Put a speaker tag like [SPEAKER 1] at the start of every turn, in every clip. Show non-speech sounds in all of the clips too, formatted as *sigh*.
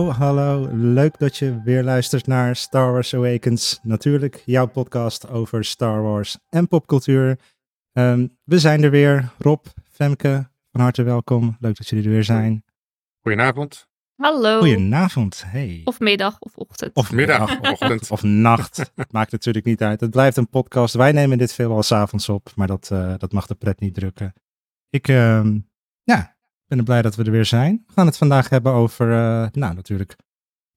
[SPEAKER 1] Hallo, hallo. Leuk dat je weer luistert naar Star Wars Awakens. Natuurlijk, jouw podcast over Star Wars en popcultuur. Ehm, we zijn er weer. Rob, Femke, van harte welkom. Leuk dat jullie er weer zijn.
[SPEAKER 2] Goedenavond.
[SPEAKER 3] Hallo.
[SPEAKER 1] Goedenavond. Hey.
[SPEAKER 3] Of middag of ochtend.
[SPEAKER 1] Of
[SPEAKER 2] Middag,
[SPEAKER 1] of,
[SPEAKER 2] ochtend.
[SPEAKER 1] of nacht. Het *laughs* maakt natuurlijk niet uit. Het blijft een podcast. Wij nemen dit veelal s'avonds op, maar dat, eh, dat mag de pret niet drukken. Ik ehm, ja, ben blij dat we er weer zijn. We gaan het vandaag hebben over, eh, nou natuurlijk,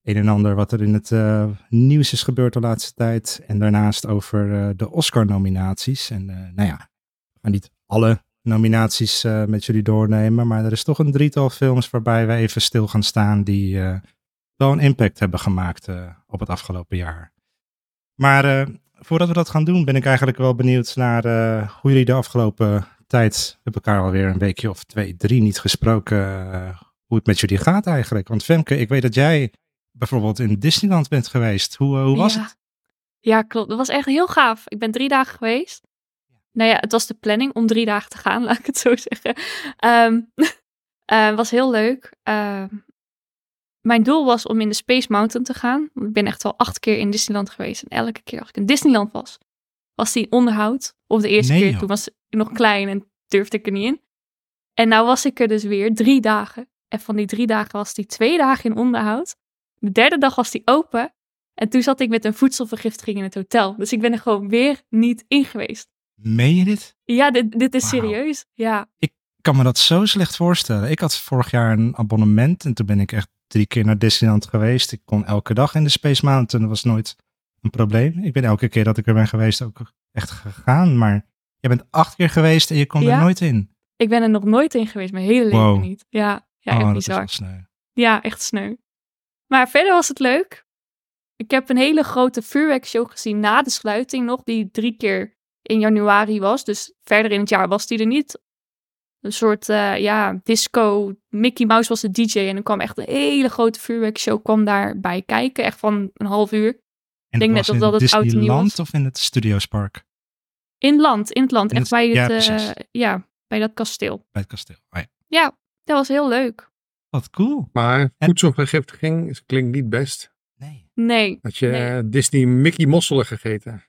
[SPEAKER 1] een en ander wat er in het eh, nieuws is gebeurd de laatste tijd. En daarnaast over eh, de Oscar-nominaties. En nou ja, we gaan niet alle nominaties met jullie doornemen, maar er is toch een drietal films waarbij we even stil gaan staan die wel een impact hebben gemaakt op het afgelopen jaar. Maar voordat we dat gaan doen, ben ik eigenlijk wel benieuwd naar hoe jullie de afgelopen tijd, we hebben elkaar alweer een weekje of twee, drie niet gesproken, eh, hoe het met jullie gaat eigenlijk. Want Femke, ik weet dat jij bijvoorbeeld in Disneyland bent geweest. Hoe, eh, hoe was
[SPEAKER 3] ja.
[SPEAKER 1] het?
[SPEAKER 3] Ja, klopt. Dat was echt heel gaaf. Ik ben drie dagen geweest. Nou ja, het was de planning om drie dagen te gaan, *laughs* laat ik het zo zeggen. Ehm *laughs* eh, was heel leuk. Ehm, mijn doel was om in de Space Mountain te gaan. Ik ben echt al acht keer in Disneyland geweest. En elke keer als ik in Disneyland was, was die in onderhoud. Of de eerste
[SPEAKER 1] Nee,
[SPEAKER 3] keer,
[SPEAKER 1] joh.
[SPEAKER 3] toen was ik nog klein en durfde ik er niet in. En nou was ik er dus weer drie dagen. En van die drie dagen was die twee dagen in onderhoud. De derde dag was die open. En toen zat ik met een voedselvergiftiging in het hotel. Dus ik ben er gewoon weer niet in geweest.
[SPEAKER 1] Meen je dit?
[SPEAKER 3] Ja, dit, dit is serieus. Ja.
[SPEAKER 1] Ik kan me dat zo slecht voorstellen. Ik had vorig jaar een abonnement en toen ben ik echt drie keer naar Disneyland geweest. Ik kon elke dag in de Space Mountain, dat was nooit een probleem. Ik ben elke keer dat ik er ben geweest ook echt gegaan, maar je bent acht keer geweest en je kon er nooit in.
[SPEAKER 3] Ik ben er nog nooit in geweest, mijn hele leven
[SPEAKER 1] Wow.
[SPEAKER 3] niet. Ja, ja
[SPEAKER 1] oh,
[SPEAKER 3] echt bizar. Ja, echt sneu. Maar verder was het leuk. Ik heb een hele grote vuurwerkshow gezien na de sluiting nog, die drie keer in januari was. Dus verder in het jaar was die er niet. Een soort, eh, ja, disco. Mickey Mouse was de DJ en er kwam echt een hele grote vuurwerkshow kwam daarbij kijken. Echt van een half uur.
[SPEAKER 1] En
[SPEAKER 3] denk
[SPEAKER 1] was
[SPEAKER 3] net
[SPEAKER 1] in
[SPEAKER 3] dat het oud en nieuw was.
[SPEAKER 1] of in het Studiospark?
[SPEAKER 3] In het land, in het land.
[SPEAKER 1] In
[SPEAKER 3] Echt
[SPEAKER 1] het-
[SPEAKER 3] bij
[SPEAKER 1] ja,
[SPEAKER 3] het, eh, ja, bij dat kasteel.
[SPEAKER 1] Bij het kasteel. Oh ja.
[SPEAKER 3] Ja, dat was heel leuk.
[SPEAKER 1] Wat cool.
[SPEAKER 2] Maar voedselvergiftiging klinkt niet best.
[SPEAKER 1] Nee.
[SPEAKER 3] Nee,
[SPEAKER 2] Had je
[SPEAKER 3] Nee. *laughs*
[SPEAKER 2] Disney Mickey mosselen gegeten?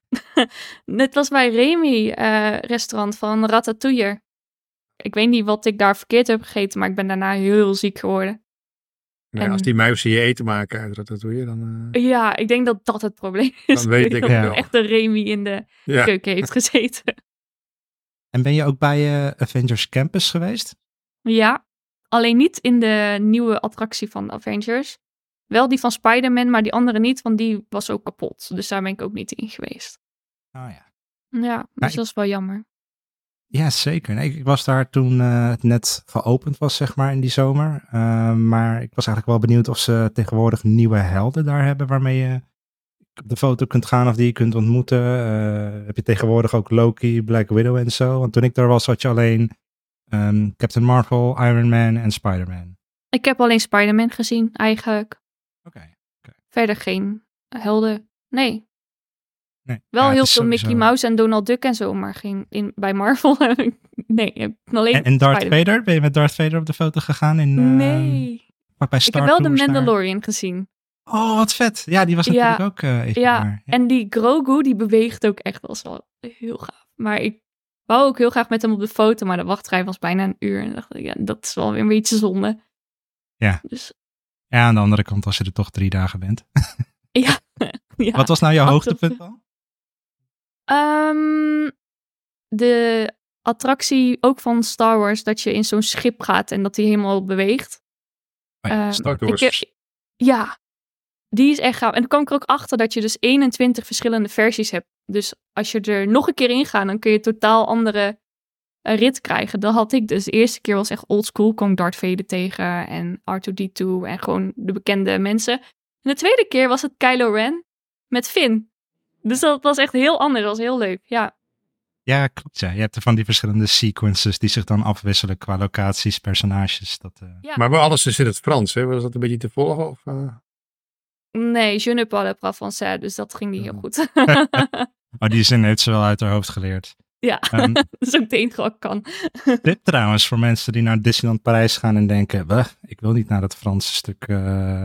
[SPEAKER 3] Het was bij Remy eh, restaurant van Ratatouille. Ik weet niet wat ik daar verkeerd heb gegeten, maar ik ben daarna heel ziek geworden.
[SPEAKER 2] Nou,
[SPEAKER 3] En-
[SPEAKER 2] Als die muizen je eten maken uit Ratatouille, dan... eh,
[SPEAKER 3] Ja, ik denk dat dat het probleem is.
[SPEAKER 2] Dan weet *laughs* ik
[SPEAKER 3] dat
[SPEAKER 1] het
[SPEAKER 3] er
[SPEAKER 2] wel.
[SPEAKER 3] echt een Remy in de
[SPEAKER 2] ja.
[SPEAKER 3] keuken heeft *laughs* gezeten.
[SPEAKER 1] En ben je ook bij eh, Avengers Campus geweest?
[SPEAKER 3] Ja, alleen niet in de nieuwe attractie van Avengers. Wel die van Spider-Man, maar die andere niet, want die was ook kapot. Dus daar ben ik ook niet in geweest.
[SPEAKER 1] Oh ja.
[SPEAKER 3] Ja, dus dat is wel jammer.
[SPEAKER 1] Ja, zeker. Nee, ik, was daar toen eh, het net geopend was, zeg maar, in die zomer. Eh, maar ik was eigenlijk wel benieuwd of ze tegenwoordig nieuwe helden daar hebben waarmee je op de foto kunt gaan of die je kunt ontmoeten. Eh, heb je tegenwoordig ook Loki, Black Widow en zo? Want toen ik daar was, had je alleen ehm, Captain Marvel, Iron Man en Spider-Man.
[SPEAKER 3] Ik heb alleen Spider-Man gezien, eigenlijk.
[SPEAKER 1] Oké.
[SPEAKER 3] Verder geen helden. Nee,
[SPEAKER 1] Nee.
[SPEAKER 3] Wel
[SPEAKER 1] Ja,
[SPEAKER 3] heel veel
[SPEAKER 1] sowieso-
[SPEAKER 3] Mickey Mouse en Donald Duck en zo, maar geen in, bij Marvel ik *laughs* nee, ik alleen
[SPEAKER 1] En, en Darth
[SPEAKER 3] Spider-Man.
[SPEAKER 1] Vader? Ben je met Darth Vader op de foto gegaan? In, eh,
[SPEAKER 3] Nee,
[SPEAKER 1] vlak bij
[SPEAKER 3] ik
[SPEAKER 1] Star
[SPEAKER 3] heb wel de
[SPEAKER 1] daar?
[SPEAKER 3] Mandalorian gezien.
[SPEAKER 1] Oh, wat vet. Ja, die was
[SPEAKER 3] Ja.
[SPEAKER 1] natuurlijk ook eh, even
[SPEAKER 3] Ja,
[SPEAKER 1] daar. Ja.
[SPEAKER 3] En die Grogu, die beweegt ook echt wel zo heel gaaf. Maar ik wou ook heel graag met hem op de foto, maar de wachtrij was bijna een uur. En dacht ik, ja, dat is wel weer een beetje zonde.
[SPEAKER 1] Ja.
[SPEAKER 3] Dus
[SPEAKER 1] Ja, aan de andere kant, als je er toch drie dagen bent.
[SPEAKER 3] ja. *laughs* ja.
[SPEAKER 1] Wat was nou jouw hoogtepunt dan?
[SPEAKER 3] Ehm, de attractie ook van Star Wars, dat je in zo'n schip gaat en dat die helemaal beweegt.
[SPEAKER 1] Oh ja,
[SPEAKER 3] Ehm,
[SPEAKER 1] Star
[SPEAKER 3] ik
[SPEAKER 2] Tours.
[SPEAKER 3] heb- ja, die is echt gaaf. En dan kwam ik er ook achter dat je dus 21 verschillende versies hebt. Dus als je er nog een keer in gaat, dan kun je totaal andere eh, rit krijgen. Dat had ik dus. De eerste keer was echt old school. kwam ik Darth Vader tegen en R2-D2 en gewoon de bekende mensen. En de tweede keer was het Kylo Ren met Finn. Dus dat was echt heel anders. Dat was heel leuk. Ja,
[SPEAKER 1] Ja, klopt. Ja. Je hebt er van die verschillende sequences die zich dan afwisselen qua locaties, personages. Dat, eh,
[SPEAKER 3] Ja.
[SPEAKER 2] Maar bij alles is in het Frans, hè? Was dat een beetje te volgen? Of, eh?
[SPEAKER 3] nee, je ne parle pas français. Dus dat ging niet heel goed. *laughs*
[SPEAKER 1] Oh, die zin heeft ze wel uit haar hoofd geleerd.
[SPEAKER 3] Ja,
[SPEAKER 1] Ehm, *laughs*
[SPEAKER 3] dat is ook de enige wat ik kan. *laughs*
[SPEAKER 1] Tip trouwens voor mensen die naar Disneyland Parijs gaan en denken, "Bah, ik wil niet naar dat Franse stuk eh,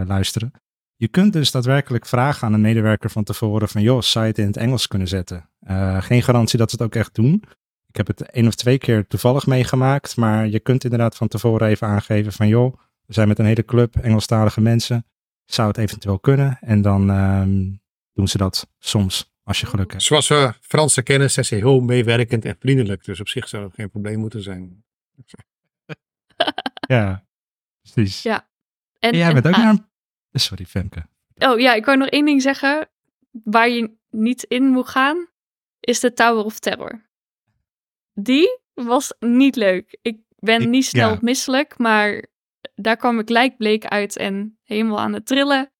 [SPEAKER 1] luisteren. Je kunt dus daadwerkelijk vragen aan een medewerker van tevoren van, joh, zou je het in het Engels kunnen zetten? Eh, geen garantie dat ze het ook echt doen. Ik heb het één of twee keer toevallig meegemaakt, maar je kunt inderdaad van tevoren even aangeven van, joh, we zijn met een hele club Engelstalige mensen. Zou het eventueel kunnen? En dan ehm, doen ze dat soms, als je geluk hebt.
[SPEAKER 2] Zoals we Fransen kennen, zijn ze heel meewerkend en vriendelijk. Dus op zich zou dat geen probleem moeten zijn.
[SPEAKER 1] Ja, precies.
[SPEAKER 3] Ja. En,
[SPEAKER 1] En jij
[SPEAKER 3] en-
[SPEAKER 1] bent ook
[SPEAKER 3] ah,
[SPEAKER 1] naar een... Sorry, Femke.
[SPEAKER 3] Oh ja, ik wou nog één ding zeggen. Waar je niet in moet gaan, is de Tower of Terror. Die was niet leuk. Ik ben
[SPEAKER 1] Ik-
[SPEAKER 3] niet snel
[SPEAKER 1] ja.
[SPEAKER 3] misselijk, maar daar kwam ik lijkbleek uit en helemaal aan het trillen.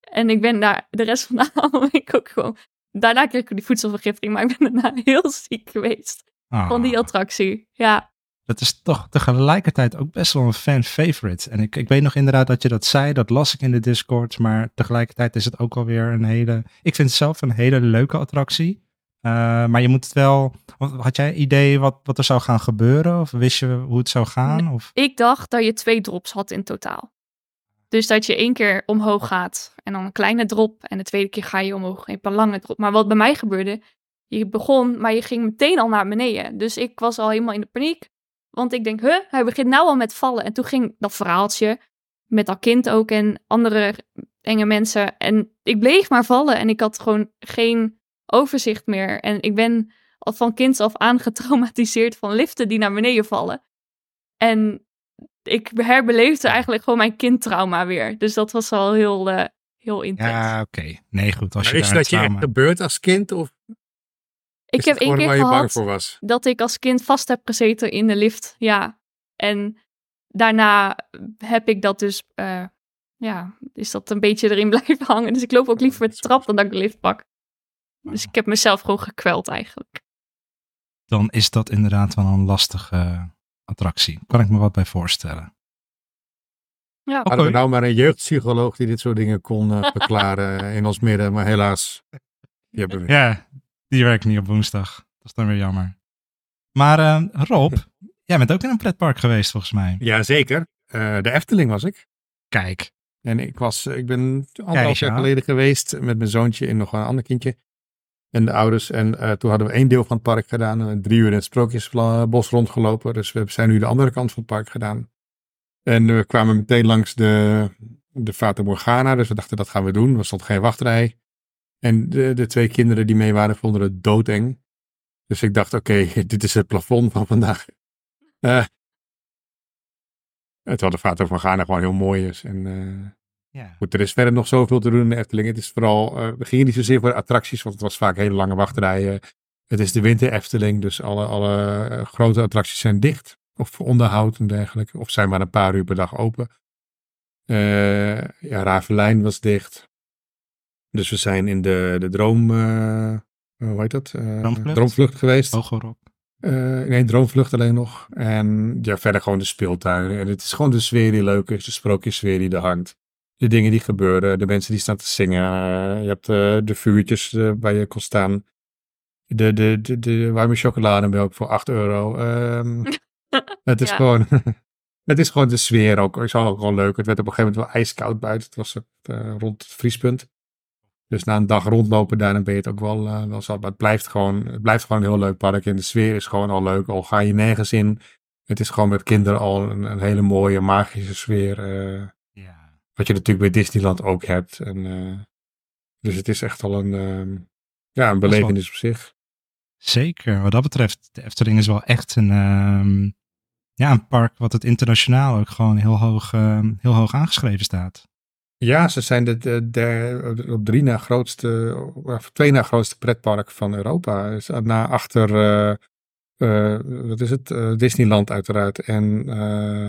[SPEAKER 3] En ik ben daar de rest van de *laughs* avond ik ook gewoon... Daarna kreeg ik die voedselvergiftiging, maar ik ben daarna *laughs* heel ziek geweest van die
[SPEAKER 1] Ah.
[SPEAKER 3] attractie. Ja,
[SPEAKER 1] dat is toch tegelijkertijd ook best wel een fan favorite. En ik, ik weet nog inderdaad dat je dat zei, dat las ik in de Discord, maar tegelijkertijd is het ook alweer een hele, ik vind het zelf een hele leuke attractie. Eh, maar je moet het wel, had jij idee wat, wat er zou gaan gebeuren? Of wist je hoe het zou gaan? Of,
[SPEAKER 3] ik dacht dat je twee drops had in totaal. Dus dat je één keer omhoog gaat en dan een kleine drop. En de tweede keer ga je omhoog en een lange drop. Maar wat bij mij gebeurde, je begon, maar je ging meteen al naar beneden. Dus ik was al helemaal in de paniek. Want ik denk, huh, hij begint nou al met vallen. En toen ging dat verhaaltje met dat kind ook en andere enge mensen. En ik bleef maar vallen en ik had gewoon geen overzicht meer. En ik ben al van kinds af aan getraumatiseerd van liften die naar beneden vallen. En ik herbeleefde eigenlijk gewoon mijn kindtrauma weer. Dus dat was al heel, eh, heel intens.
[SPEAKER 1] ja, oké. Nee, goed. Als
[SPEAKER 2] Maar
[SPEAKER 1] je
[SPEAKER 2] is
[SPEAKER 1] daar
[SPEAKER 2] dat je echt gebeurd als kind? Of
[SPEAKER 3] ik heb
[SPEAKER 2] het
[SPEAKER 3] één keer gehad
[SPEAKER 2] voor was?
[SPEAKER 3] dat ik als kind vast heb gezeten in de lift. Ja. En daarna heb ik dat dus, eh, ja, is dat een beetje erin *laughs* blijven hangen. Dus ik loop ook liever met de trap dan dat ik de lift pak. Dus ik heb mezelf gewoon gekweld eigenlijk.
[SPEAKER 1] dan is dat inderdaad wel een lastige attractie. Kan ik me wat bij voorstellen.
[SPEAKER 3] Ja.
[SPEAKER 2] Hadden we nou maar een jeugdpsycholoog die dit soort dingen kon eh, verklaren in ons midden. Maar helaas, die hebben we.
[SPEAKER 1] Ja, die werkt niet op woensdag. Dat is dan weer jammer. Maar eh, Rob, *laughs* jij bent ook in een pretpark geweest volgens mij.
[SPEAKER 2] Jazeker. Eh de Efteling was ik.
[SPEAKER 1] Kijk,
[SPEAKER 2] En ik was, ik ben anderhalf
[SPEAKER 1] ja.
[SPEAKER 2] jaar geleden geweest met mijn zoontje en nog een ander kindje. En de ouders. En eh, toen hadden we één deel van het park gedaan. En drie uur in het Sprookjesbos rondgelopen. Dus we zijn nu de andere kant van het park gedaan. En we kwamen meteen langs de, de Fata Morgana. Dus we dachten dat gaan we doen. Er stond geen wachtrij. En de, de twee kinderen die mee waren vonden het doodeng. Dus ik dacht, oké, *laughs* dit is het plafond van vandaag. Eh terwijl de Fata Morgana gewoon heel mooi is. En eh,
[SPEAKER 1] ja.
[SPEAKER 2] Goed, er is verder nog zoveel te doen in de Efteling. Het is vooral, eh, we gingen niet zozeer voor attracties, want het was vaak hele lange wachtrijen. Het is de winter Efteling, dus alle, alle grote attracties zijn dicht. Of voor onderhoud en dergelijke. Of zijn maar een paar uur per dag open. Ja, Ravelijn was dicht. Dus we zijn in de, de droom, eh, hoe heet dat? Eh,
[SPEAKER 1] Droomvlucht?
[SPEAKER 2] droomvlucht geweest. Eh, nee, Droomvlucht alleen nog. En ja, verder gewoon de speeltuinen. En het is gewoon de sfeer die leuk is, de sprookjessfeer die er hangt. De dingen die gebeuren, de mensen die staan te zingen. Eh, je hebt eh, de vuurtjes eh, waar je kon staan. De, de, de, de warme chocolademelk voor 8 euro. Ehm, *laughs* het is
[SPEAKER 3] Ja.
[SPEAKER 2] gewoon... *laughs* het is gewoon de sfeer ook. Ik zag ook gewoon leuk. Het werd op een gegeven moment wel ijskoud buiten. Het was eh, rond het vriespunt. Dus na een dag rondlopen daar, dan ben je het ook wel, eh, wel zat. Maar het blijft, gewoon, het blijft gewoon een heel leuk park. En de sfeer is gewoon al leuk. Al ga je nergens in. Het is gewoon met kinderen al een, een hele mooie, magische sfeer. eh,
[SPEAKER 1] Ja.
[SPEAKER 2] wat je natuurlijk bij Disneyland ook hebt. En, eh, dus het is echt al een, ja, een belevenis op zich.
[SPEAKER 1] Zeker. Wat dat betreft, de Efteling is wel echt een, ehm, ja, een park wat het internationaal ook gewoon heel hoog, ehm, heel hoog aangeschreven staat.
[SPEAKER 2] Ja, ze zijn de, de, de- op drie na grootste, of twee na grootste pretpark van Europa. Dus na achter, eh, eh, wat is het? Eh, Disneyland uiteraard. En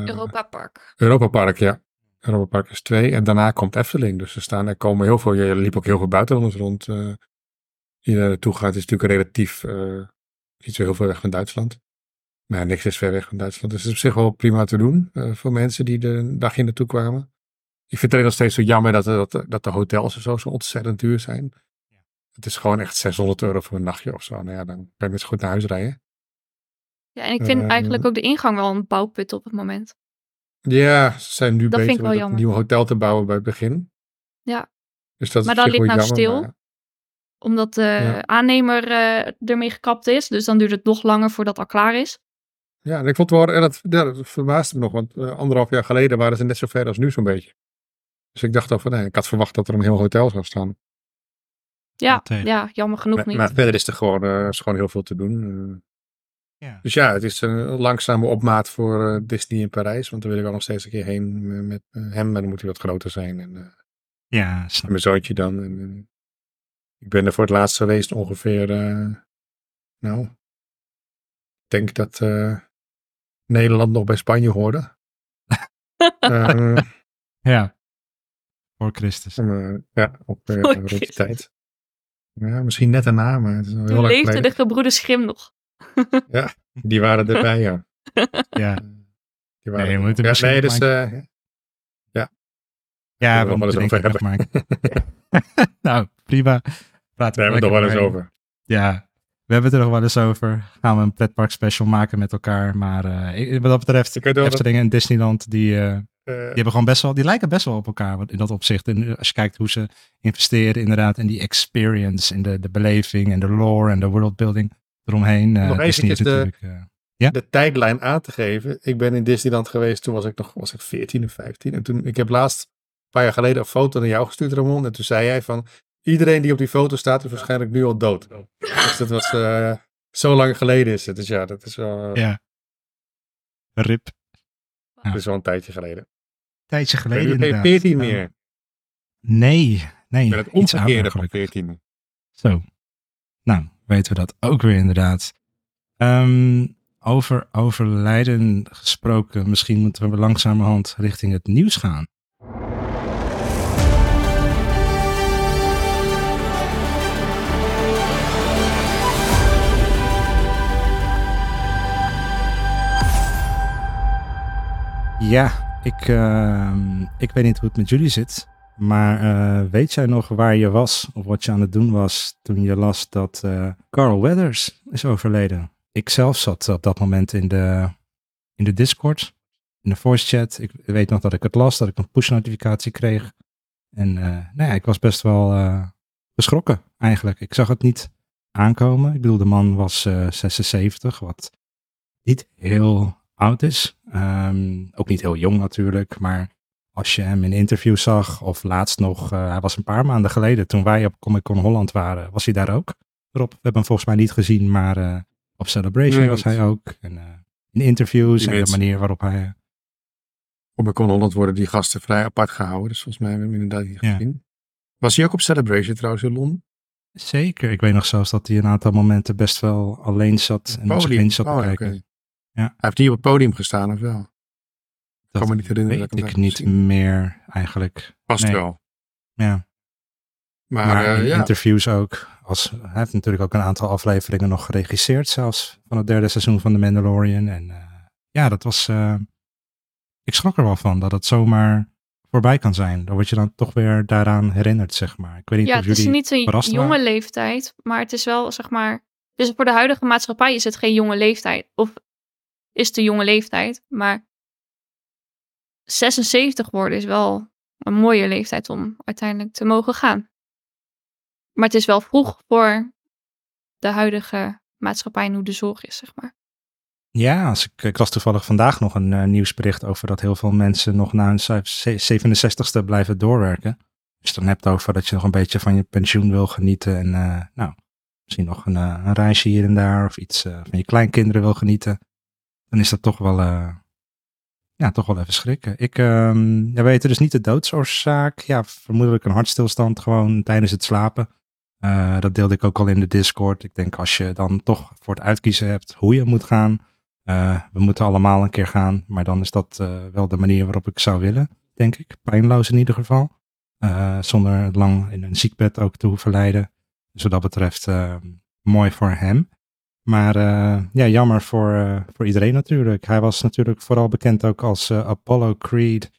[SPEAKER 3] Europa Park.
[SPEAKER 2] Europa Park, ja. Europa Park is twee. En daarna komt Efteling. Dus er, staan, er komen heel veel, er liep ook heel veel buitenlanders rond. die naartoe gaat. Is natuurlijk relatief niet zo heel veel weg van Duitsland. Maar niks is ver weg van Duitsland. Dus het is op zich wel prima te doen voor mensen die er een dagje naartoe kwamen. Ik vind het alleen nog steeds zo jammer dat, dat, dat de hotels en zo zo ontzettend duur zijn. het is gewoon echt 600 euro voor een nachtje of zo. Nou ja, dan kan je zo goed naar huis rijden.
[SPEAKER 3] Ja, en ik vind
[SPEAKER 2] Eh,
[SPEAKER 3] eigenlijk ook de ingang wel een bouwput op het moment.
[SPEAKER 2] Ja, ze zijn nu
[SPEAKER 3] Dat
[SPEAKER 2] bezig met een nieuw hotel te bouwen bij het begin.
[SPEAKER 3] Ja.
[SPEAKER 2] Dus dat
[SPEAKER 3] Maar
[SPEAKER 2] is
[SPEAKER 3] dat ligt nou
[SPEAKER 2] jammer,
[SPEAKER 3] stil.
[SPEAKER 2] maar-
[SPEAKER 3] Omdat de
[SPEAKER 2] Ja.
[SPEAKER 3] aannemer eh, ermee gekapt is. Dus dan duurt het nog langer voordat het al klaar is.
[SPEAKER 2] Ja, en ik vond het wel, en dat, ja, dat verbaasde me nog, want eh, anderhalf jaar geleden waren ze net zo ver als nu zo'n beetje. Dus ik dacht al van, nee, ik had verwacht dat er een heel hotel zou staan.
[SPEAKER 3] Ja,
[SPEAKER 1] tegen.
[SPEAKER 3] ja jammer genoeg
[SPEAKER 2] Maar,
[SPEAKER 3] niet.
[SPEAKER 2] maar verder is er gewoon, eh, is gewoon heel veel te doen. eh.
[SPEAKER 1] Ja.
[SPEAKER 2] dus ja, het is een langzame opmaat voor eh, Disney in Parijs, want daar wil ik wel nog steeds een keer heen eh, met eh, hem, maar dan moet hij wat groter zijn. En, eh,
[SPEAKER 1] Ja,
[SPEAKER 2] en mijn zoontje dan. En, eh, ik ben er voor het laatst geweest ongeveer, eh, nou, ik denk dat eh, Nederland nog bij Spanje hoorde. *laughs* Eh,
[SPEAKER 1] Ja. Voor Christus.
[SPEAKER 2] eh, ja, op eh,
[SPEAKER 3] Voor
[SPEAKER 2] rond die
[SPEAKER 3] Christus.
[SPEAKER 2] tijd. Ja, misschien net daarna, maar het is heel
[SPEAKER 3] Toen leefde
[SPEAKER 2] geleden.
[SPEAKER 3] de gebroeders Schim nog. *laughs*
[SPEAKER 2] Die waren erbij, ja.
[SPEAKER 1] Ja.
[SPEAKER 2] Die
[SPEAKER 1] Nee, je moet er
[SPEAKER 2] ja, nee,
[SPEAKER 1] nog
[SPEAKER 2] dus, eh,
[SPEAKER 1] Ja,
[SPEAKER 2] we
[SPEAKER 1] we
[SPEAKER 2] wel eens
[SPEAKER 1] moeten
[SPEAKER 2] over
[SPEAKER 1] ik nog maar. *laughs* nou, prima. Praten
[SPEAKER 2] daar hebben we het
[SPEAKER 1] lekker
[SPEAKER 2] nog wel eens over.
[SPEAKER 1] Ja, we hebben het er nog wel eens over. Gaan we een pretpark special maken met elkaar. Maar eh, ik- wat dat betreft, Efteling en Disneyland, die, eh, die
[SPEAKER 2] Eh,
[SPEAKER 1] hebben gewoon best wel, die lijken best wel op elkaar in dat opzicht. En eh, als je kijkt hoe ze investeren inderdaad in die experience, in de, de beleving en de lore en de worldbuilding eromheen. eh,
[SPEAKER 2] Nog
[SPEAKER 1] is
[SPEAKER 2] eventjes de-
[SPEAKER 1] natuurlijk,
[SPEAKER 2] de tijdlijn aan te geven. Ik ben in Disneyland geweest, toen was ik nog was ik 14 of 15. En toen, ik heb laatst, een paar jaar geleden, een foto naar jou gestuurd, Ramon. En toen zei jij van, iedereen die op die foto staat is waarschijnlijk nu al dood. Dus dat was, zo lang geleden is het. Dus ja, dat is wel,
[SPEAKER 1] ja. Rip.
[SPEAKER 2] dat is wel een tijdje geleden.
[SPEAKER 1] Tijdje geleden
[SPEAKER 2] nu geen
[SPEAKER 1] inderdaad.
[SPEAKER 2] 14
[SPEAKER 1] Ja.
[SPEAKER 2] meer.
[SPEAKER 1] Nee, nee.
[SPEAKER 2] Ben het omgekeerde van
[SPEAKER 1] gelukkig.
[SPEAKER 2] 14.
[SPEAKER 1] Zo. Nou, weten we dat ook weer inderdaad. Ehm, over overlijden gesproken, misschien moeten we langzamerhand richting het nieuws gaan. Ja, ik, ehm, ik weet niet hoe het met jullie zit. Maar eh, weet jij nog waar je was of wat je aan het doen was toen je las dat eh, Carl Weathers is overleden? Ik zelf zat op dat moment in de, in de Discord, in de voice chat. Ik weet nog dat ik het las, dat ik een push notificatie kreeg. En eh, nou ja, ik was best wel geschrokken eigenlijk. Ik zag het niet aankomen. Ik bedoel, de man was eh 76, wat niet heel oud is. Ehm, ook niet heel jong natuurlijk, maar als je hem in interviews zag, of laatst nog, eh, hij was een paar maanden geleden, toen wij op Comic Con Holland waren, was hij daar ook. Rob, we hebben hem volgens mij niet gezien, maar eh, op Celebration
[SPEAKER 2] Nee,
[SPEAKER 1] was hij ook. En, eh, in interviews en de manier waarop hij...
[SPEAKER 2] Op mijn Con Holland worden die gasten vrij apart gehouden. Dus volgens mij hebben we hem inderdaad niet
[SPEAKER 1] Ja.
[SPEAKER 2] gezien. Was hij ook op Celebration trouwens in Londen?
[SPEAKER 1] zeker, ik weet nog zelfs dat hij een aantal momenten best wel alleen zat en heen zat te
[SPEAKER 2] Oh,
[SPEAKER 1] kijken. Ja.
[SPEAKER 2] Hij heeft niet op het podium gestaan, of wel?
[SPEAKER 1] Dat
[SPEAKER 2] kan me niet herinneren
[SPEAKER 1] weet
[SPEAKER 2] dat ik
[SPEAKER 1] ik niet meer eigenlijk.
[SPEAKER 2] Past
[SPEAKER 1] Nee.
[SPEAKER 2] wel.
[SPEAKER 1] Ja.
[SPEAKER 2] Maar,
[SPEAKER 1] Maar
[SPEAKER 2] eh,
[SPEAKER 1] in
[SPEAKER 2] ja,
[SPEAKER 1] interviews ook. Als, hij heeft natuurlijk ook een aantal afleveringen nog geregisseerd, zelfs van het derde seizoen van The Mandalorian. En eh, ja, dat was. eh, ik schrok er wel van dat het zomaar voorbij kan zijn. Dan word je dan toch weer daaraan herinnerd, zeg maar. Ik weet niet
[SPEAKER 3] Ja,
[SPEAKER 1] of
[SPEAKER 3] het is niet een
[SPEAKER 1] verrast
[SPEAKER 3] jonge
[SPEAKER 1] waren?
[SPEAKER 3] leeftijd, maar het is wel, zeg maar... Dus voor de huidige maatschappij is het geen jonge leeftijd. Of is een jonge leeftijd, maar 76 worden is wel een mooie leeftijd om uiteindelijk te mogen gaan. Maar het is wel vroeg voor de huidige maatschappij en hoe de zorg is, zeg maar.
[SPEAKER 1] Ja, als ik, ik las toevallig vandaag nog een eh, nieuwsbericht over dat heel veel mensen nog na hun ze- 67ste blijven doorwerken. Dus dan heb je het over dat je nog een beetje van je pensioen wil genieten. En eh, nou, misschien nog een, eh, een reisje hier en daar of iets van je kleinkinderen wil genieten. Dan is dat toch wel, eh, ja, toch wel even schrikken. Ik, ehm we weten dus niet de doodsoorzaak. Ja, vermoedelijk een hartstilstand gewoon tijdens het slapen. Eh, dat deelde ik ook al in de Discord. Ik denk als je dan toch voor het uitkiezen hebt hoe je moet gaan. eh, we moeten allemaal een keer gaan, maar dan is dat wel de manier waarop ik zou willen, denk ik. Pijnloos in ieder geval. Zonder lang in een ziekbed ook te hoeven lijden. Dus wat dat betreft eh, mooi voor hem. Maar eh, ja, jammer voor, eh, voor iedereen natuurlijk. Hij was natuurlijk vooral bekend ook als eh, Apollo Creed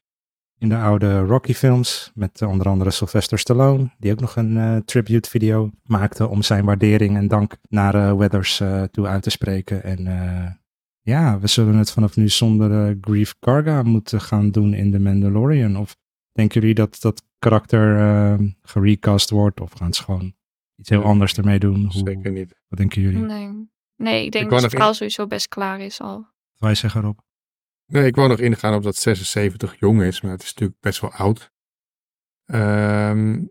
[SPEAKER 1] in de oude Rocky films. Met onder andere Sylvester Stallone. Die ook nog een tribute video maakte om zijn waardering en dank naar Weathers toe uit te spreken. En ja, we zullen het vanaf nu zonder Grief Karga moeten gaan doen in The Mandalorian. Of denken jullie dat dat karakter gerecast wordt? Of gaan ze gewoon iets heel anders ermee doen?
[SPEAKER 2] Hoe, Zeker niet.
[SPEAKER 1] Wat denken jullie?
[SPEAKER 3] Nee, nee ik denk dat het verhaal sowieso best klaar is al.
[SPEAKER 1] Wij zeggen erop.
[SPEAKER 2] Nee, ik wou nog ingaan op dat 76 jong is, maar het is natuurlijk best wel oud. Um,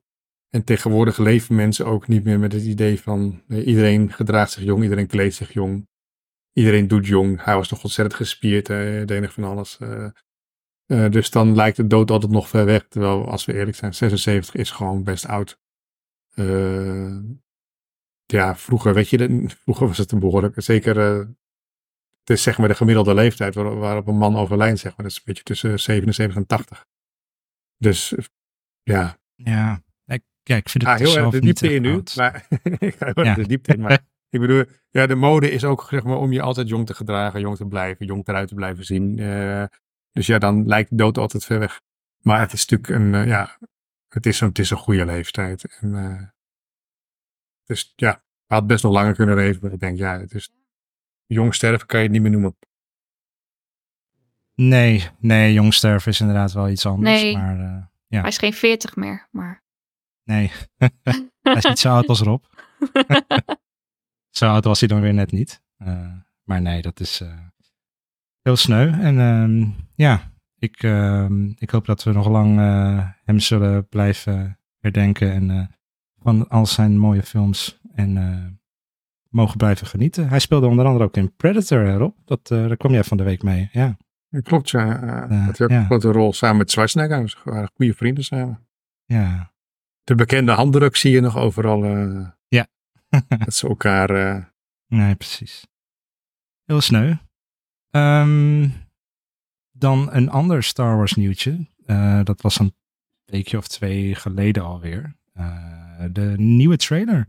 [SPEAKER 2] en tegenwoordig leven mensen ook niet meer met het idee van iedereen gedraagt zich jong, iedereen kleedt zich jong. Iedereen doet jong. Hij was nog ontzettend gespierd, uh, deed van alles. Uh, uh, dus dan lijkt de dood altijd nog ver weg. Terwijl, als we eerlijk zijn, 76 is gewoon best oud. Ja, vroeger, weet je, *laughs* vroeger was het een behoorlijk, zeker het is zeg maar de gemiddelde leeftijd waarop een man overlijdt, zeg maar. Dat is een beetje tussen 77 en 80. Dus ja.
[SPEAKER 1] Ja, ik, ja, ik vind het
[SPEAKER 2] ah, heel erg de diepte in nu. Maar, *laughs* ik ga heel ja. de diepte in, maar *laughs* ik bedoel, ja, de mode is ook zeg maar om je altijd jong te gedragen, jong te blijven, jong eruit te blijven zien. Uh, dus ja, dan lijkt de dood altijd ver weg. Maar het is natuurlijk een, uh, ja, het is, een, het is een goede leeftijd. En, uh, dus ja, had best nog langer kunnen leven, maar ik denk, ja, het is jong sterven kan je het niet meer noemen.
[SPEAKER 1] Nee, nee, jong sterven is inderdaad wel iets anders. Nee, maar, uh, ja.
[SPEAKER 3] hij is geen 40 meer, maar...
[SPEAKER 1] Nee, *laughs* hij is niet zo oud als Rob. *laughs* zo oud was hij dan weer net niet. Uh, maar nee, dat is uh, heel sneu. En uh, ja, ik, ehm, ik hoop dat we nog lang hem zullen blijven herdenken. En van al zijn mooie films. En mogen blijven genieten. Hij speelde onder andere ook in Predator erop. Dat, daar kwam jij van de week mee, ja.
[SPEAKER 2] ja klopt, ja. Dat werd een grote rol samen met Schwarzenegger. Ze waren goede vrienden samen.
[SPEAKER 1] Ja.
[SPEAKER 2] De bekende handdruk zie je nog overal. Uh,
[SPEAKER 1] ja. *laughs*
[SPEAKER 2] dat ze elkaar...
[SPEAKER 1] Nee, precies. Heel sneu. Um, dan een ander Star Wars nieuwtje. dat was een weekje of twee geleden alweer. de nieuwe trailer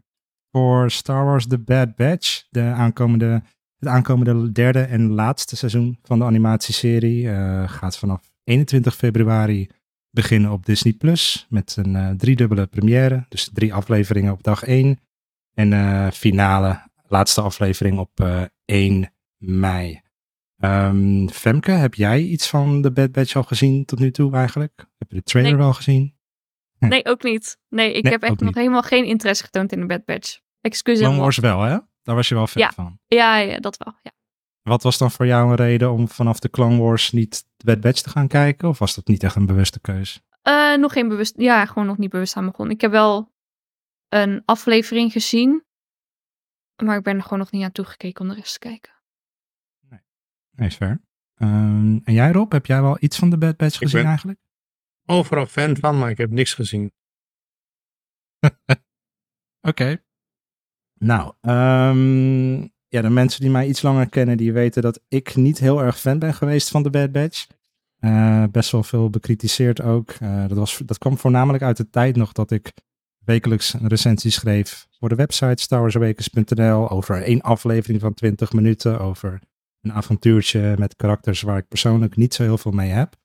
[SPEAKER 1] voor Star Wars The Bad Batch. De aankomende, het aankomende derde en laatste seizoen van de animatieserie uh, gaat vanaf 21 februari beginnen op Disney Plus. Met een driedubbele première. Dus drie afleveringen op dag 1. En finale, laatste aflevering op 1 mei. Um, Femke, heb jij iets van The Bad Batch al gezien tot nu toe eigenlijk? Heb je de trailer wel gezien?
[SPEAKER 3] Nee, ook niet. Nee, ik heb echt nog helemaal geen interesse getoond in de Bad Batch. Excuseer
[SPEAKER 1] Clone Wars wel, hè? Daar was je wel fan van.
[SPEAKER 3] Ja, ja, dat wel, ja.
[SPEAKER 1] Wat was dan voor jou een reden om vanaf de Clone Wars niet de Bad Batch te gaan kijken? Of was dat niet echt een bewuste keus?
[SPEAKER 3] Uh, nog geen bewust, ja, gewoon nog niet bewust aan begonnen. Ik heb wel een aflevering gezien, maar ik ben er gewoon nog niet aan toegekeken om de rest te kijken.
[SPEAKER 1] Nee, fair. Um, en jij Rob, heb jij wel iets van de Bad Batch gezien eigenlijk?
[SPEAKER 2] overal fan van, maar ik heb niks gezien. *laughs*
[SPEAKER 1] Oké. Nou, um, ja, de mensen die mij iets langer kennen, die weten dat ik niet heel erg fan ben geweest van de Bad Batch. Uh, best wel veel bekritiseerd ook. Uh, dat, was, dat kwam voornamelijk uit de tijd nog dat ik wekelijks een recensie schreef voor de website starwarsawakens.nl over één aflevering van 20 minuten, over een avontuurtje met karakters waar ik persoonlijk niet zo heel veel mee heb.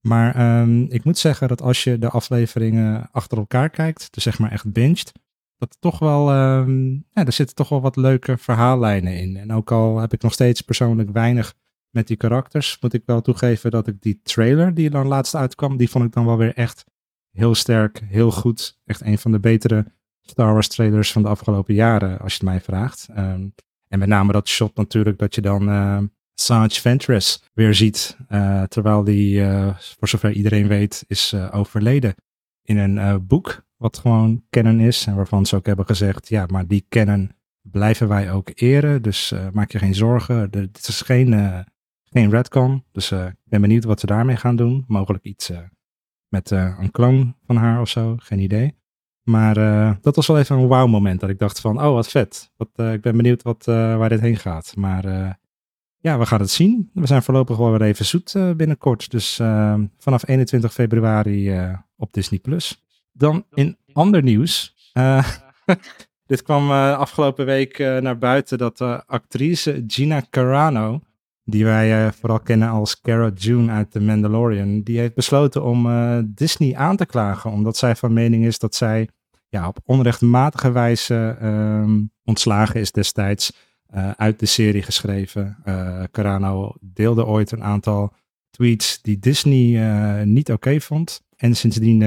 [SPEAKER 1] Maar um, ik moet zeggen dat als je de afleveringen achter elkaar kijkt, dus zeg maar echt binged, dat toch wel, um, ja, er zitten toch wel wat leuke verhaallijnen in. En ook al heb ik nog steeds persoonlijk weinig met die karakters, moet ik wel toegeven dat ik die trailer die dan laatst uitkwam, die vond ik dan wel weer echt heel sterk, heel goed. Echt een van de betere Star Wars trailers van de afgelopen jaren, als je het mij vraagt. Um, en met name dat shot natuurlijk, dat je dan uh, Ventress weer ziet. Uh, terwijl die, uh, voor zover iedereen weet, is overleden. In een boek, wat gewoon canon is. En waarvan ze ook hebben gezegd, ja, maar die canon blijven wij ook eren. Dus maak je geen zorgen. Dit is geen, geen redcon. Dus ik ben benieuwd wat ze daarmee gaan doen. Mogelijk iets met een kloon van haar of zo. Geen idee. Maar dat was wel even een wow moment. Dat ik dacht van, oh wat vet. Wat, ik ben benieuwd wat, waar dit heen gaat. Maar ja, we gaan het zien. We zijn voorlopig wel weer even zoet binnenkort. Dus uh, vanaf 21 februari op Disney+. Plus. Dan in ander nieuws. *laughs* dit kwam afgelopen week naar buiten dat actrice Gina Carano die wij vooral kennen als Cara June uit The Mandalorian, die heeft besloten om Disney aan te klagen, omdat zij van mening is dat zij ja, op onrechtmatige wijze ehm, ontslagen is destijds uit de serie geschreven. Carano deelde ooit een aantal tweets die Disney niet oké vond. En sindsdien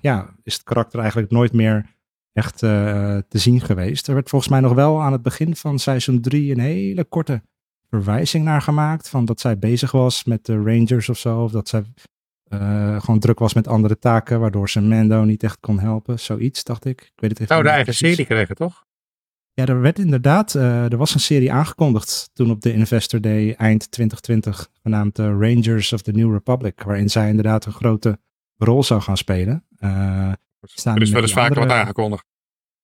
[SPEAKER 1] ja, is het karakter eigenlijk nooit meer echt te zien geweest. Er werd volgens mij nog wel aan het begin van seizoen 3 een hele korte verwijzing naar gemaakt. Van dat zij bezig was met de Rangers of zo. Of dat zij uh, gewoon druk was met andere taken, waardoor ze Mando niet echt kon helpen. Zoiets, dacht ik. Ik weet het even
[SPEAKER 2] Zou de eigen serie kregen, toch?
[SPEAKER 1] Ja, er werd inderdaad, uh, er was een serie aangekondigd toen op de Investor Day eind 2020, genaamd The Rangers of the New Republic, waarin zij inderdaad een grote rol zou gaan spelen. Uh,
[SPEAKER 2] er is wel eens vaker wat aangekondigd.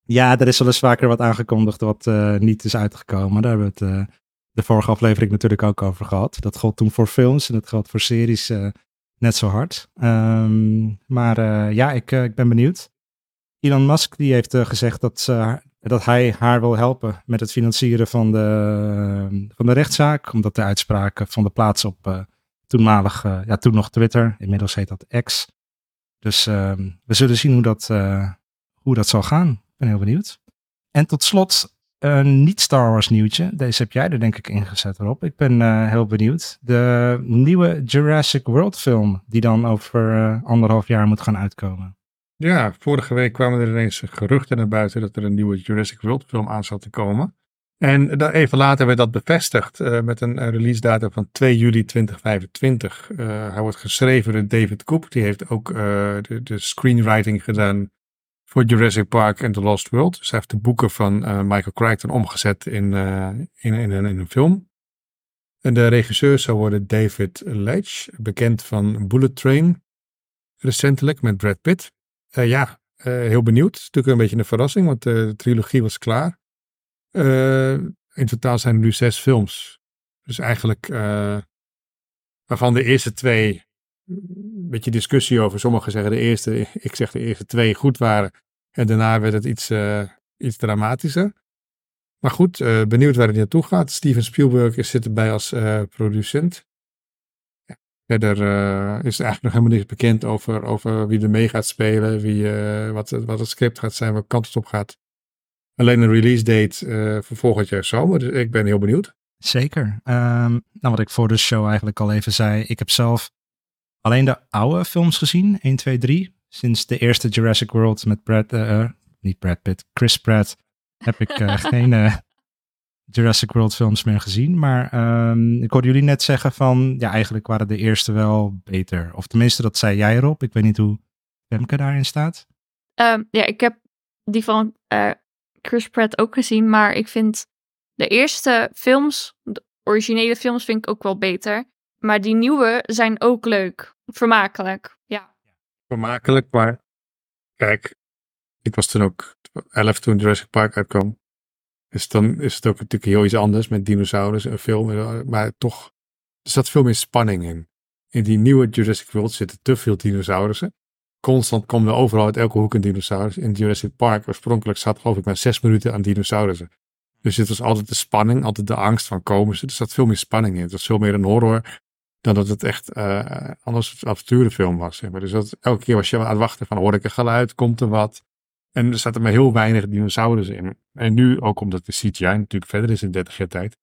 [SPEAKER 1] Ja, er is wel eens vaker wat aangekondigd wat uh, niet is uitgekomen. Daar hebben we het uh, de vorige aflevering natuurlijk ook over gehad. Dat gold toen voor films en dat geldt voor series uh, net zo hard. Um, maar ja, ik, ik ben benieuwd. Elon Musk die heeft gezegd dat, dat hij haar wil helpen met het financieren van de, van de rechtszaak. Omdat de uitspraken vonden plaats op toenmalig, ja toen nog Twitter. Inmiddels heet dat X. Dus ehm, we zullen zien hoe dat, hoe dat zal gaan. Ik ben heel benieuwd. En tot slot een niet-Star Wars nieuwtje. Deze heb jij er denk ik ingezet erop. Ik ben uh, heel benieuwd. De nieuwe Jurassic World film die dan over uh, anderhalf jaar moet gaan uitkomen.
[SPEAKER 2] Ja, vorige week kwamen er ineens geruchten naar buiten dat er een nieuwe Jurassic World film aan zou te komen. En dan even later werd dat bevestigd uh, met een release datum van 2 juli 2025. Uh, hij wordt geschreven door David Koop. Die heeft ook de, screenwriting gedaan voor Jurassic Park and The Lost World. Dus hij heeft de boeken van Michael Crichton omgezet in, in, in, in, een film. En de regisseur zou worden David Leitch, bekend van Bullet Train recentelijk met Brad Pitt. ja, heel benieuwd. Het is natuurlijk een beetje een verrassing, want de trilogie was klaar. In totaal zijn er nu zes films. Dus eigenlijk, waarvan de eerste twee, beetje discussie over. Sommigen zeggen de eerste, ik zeg de eerste twee goed waren. En daarna werd het iets, uh, iets dramatischer. Maar goed, benieuwd waar het naartoe gaat. Steven Spielberg is, zit erbij als producent. Ja, verder is er eigenlijk nog helemaal niks bekend over, over wie er mee gaat spelen. Wie, wat, wat het script gaat zijn, wat kant het op gaat. Alleen een release date voor volgend jaar zomer. Dus ik ben heel benieuwd.
[SPEAKER 1] Zeker. Um, nou, wat ik voor de show eigenlijk al even zei. Ik heb zelf alleen de oude films gezien. 1, 2, 3. Sinds de eerste Jurassic World met Brad... Uh, niet Brad Pitt, Chris Pratt. Heb ik uh, *laughs* geen Jurassic World films meer gezien. Maar um, ik hoorde jullie net zeggen van... Ja, eigenlijk waren de eerste wel beter. Of tenminste, dat zei jij erop. Ik weet niet hoe Femke daarin staat.
[SPEAKER 3] Um, ja, ik heb die van Chris Pratt ook gezien, maar ik vind de eerste films, de originele films, vind ik ook wel beter. Maar die nieuwe zijn ook leuk, vermakelijk, ja.
[SPEAKER 2] Vermakelijk, maar kijk, ik was toen ook elf toen Jurassic Park uitkwam. Dus dan is het ook natuurlijk heel iets anders met dinosaurus en film. Maar toch, er zat veel meer spanning in. In die nieuwe Jurassic World zitten te veel dinosaurussen constant kwam er overal uit elke hoek een dinosaurus. In Jurassic Park oorspronkelijk zat geloof ik maar zes minuten aan dinosaurussen. Dus het was altijd de spanning, altijd de angst van komen ze. Er zat veel meer spanning in. Het was veel meer een horror dan dat het echt uh, anders een avonturenfilm was. Zeg maar. Dus dat, elke keer was je aan het wachten van hoor ik een geluid, komt er wat. En er zaten maar heel weinig dinosaurussen in. En nu, ook omdat de CGI natuurlijk verder is in 30 jaar tijd,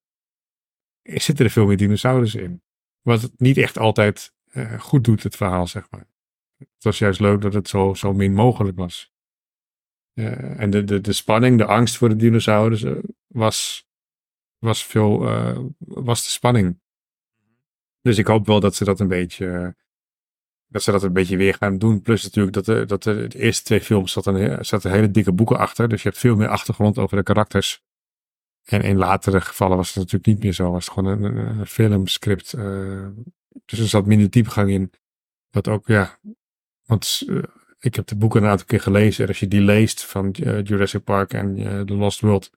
[SPEAKER 2] zitten er veel meer dinosaurussen in. Wat het niet echt altijd uh, goed doet, het verhaal, zeg maar. Het was juist leuk dat het zo, zo min mogelijk was. Uh, en de, de, de spanning, de angst voor de dinosaurus uh, was, was veel, was de spanning. Dus ik hoop wel dat ze dat een beetje, dat ze dat een beetje weer gaan doen. Plus natuurlijk dat de, dat de, eerste twee films zat een, zat hele dikke boeken achter. Dus je hebt veel meer achtergrond over de karakters. En in latere gevallen was het natuurlijk niet meer zo. Was het gewoon een, filmscript. dus er zat minder diepgang in. Wat ook, ja, want uh, ik heb de boeken een aantal keer gelezen. En als je die leest van uh, Jurassic Park en The Lost World,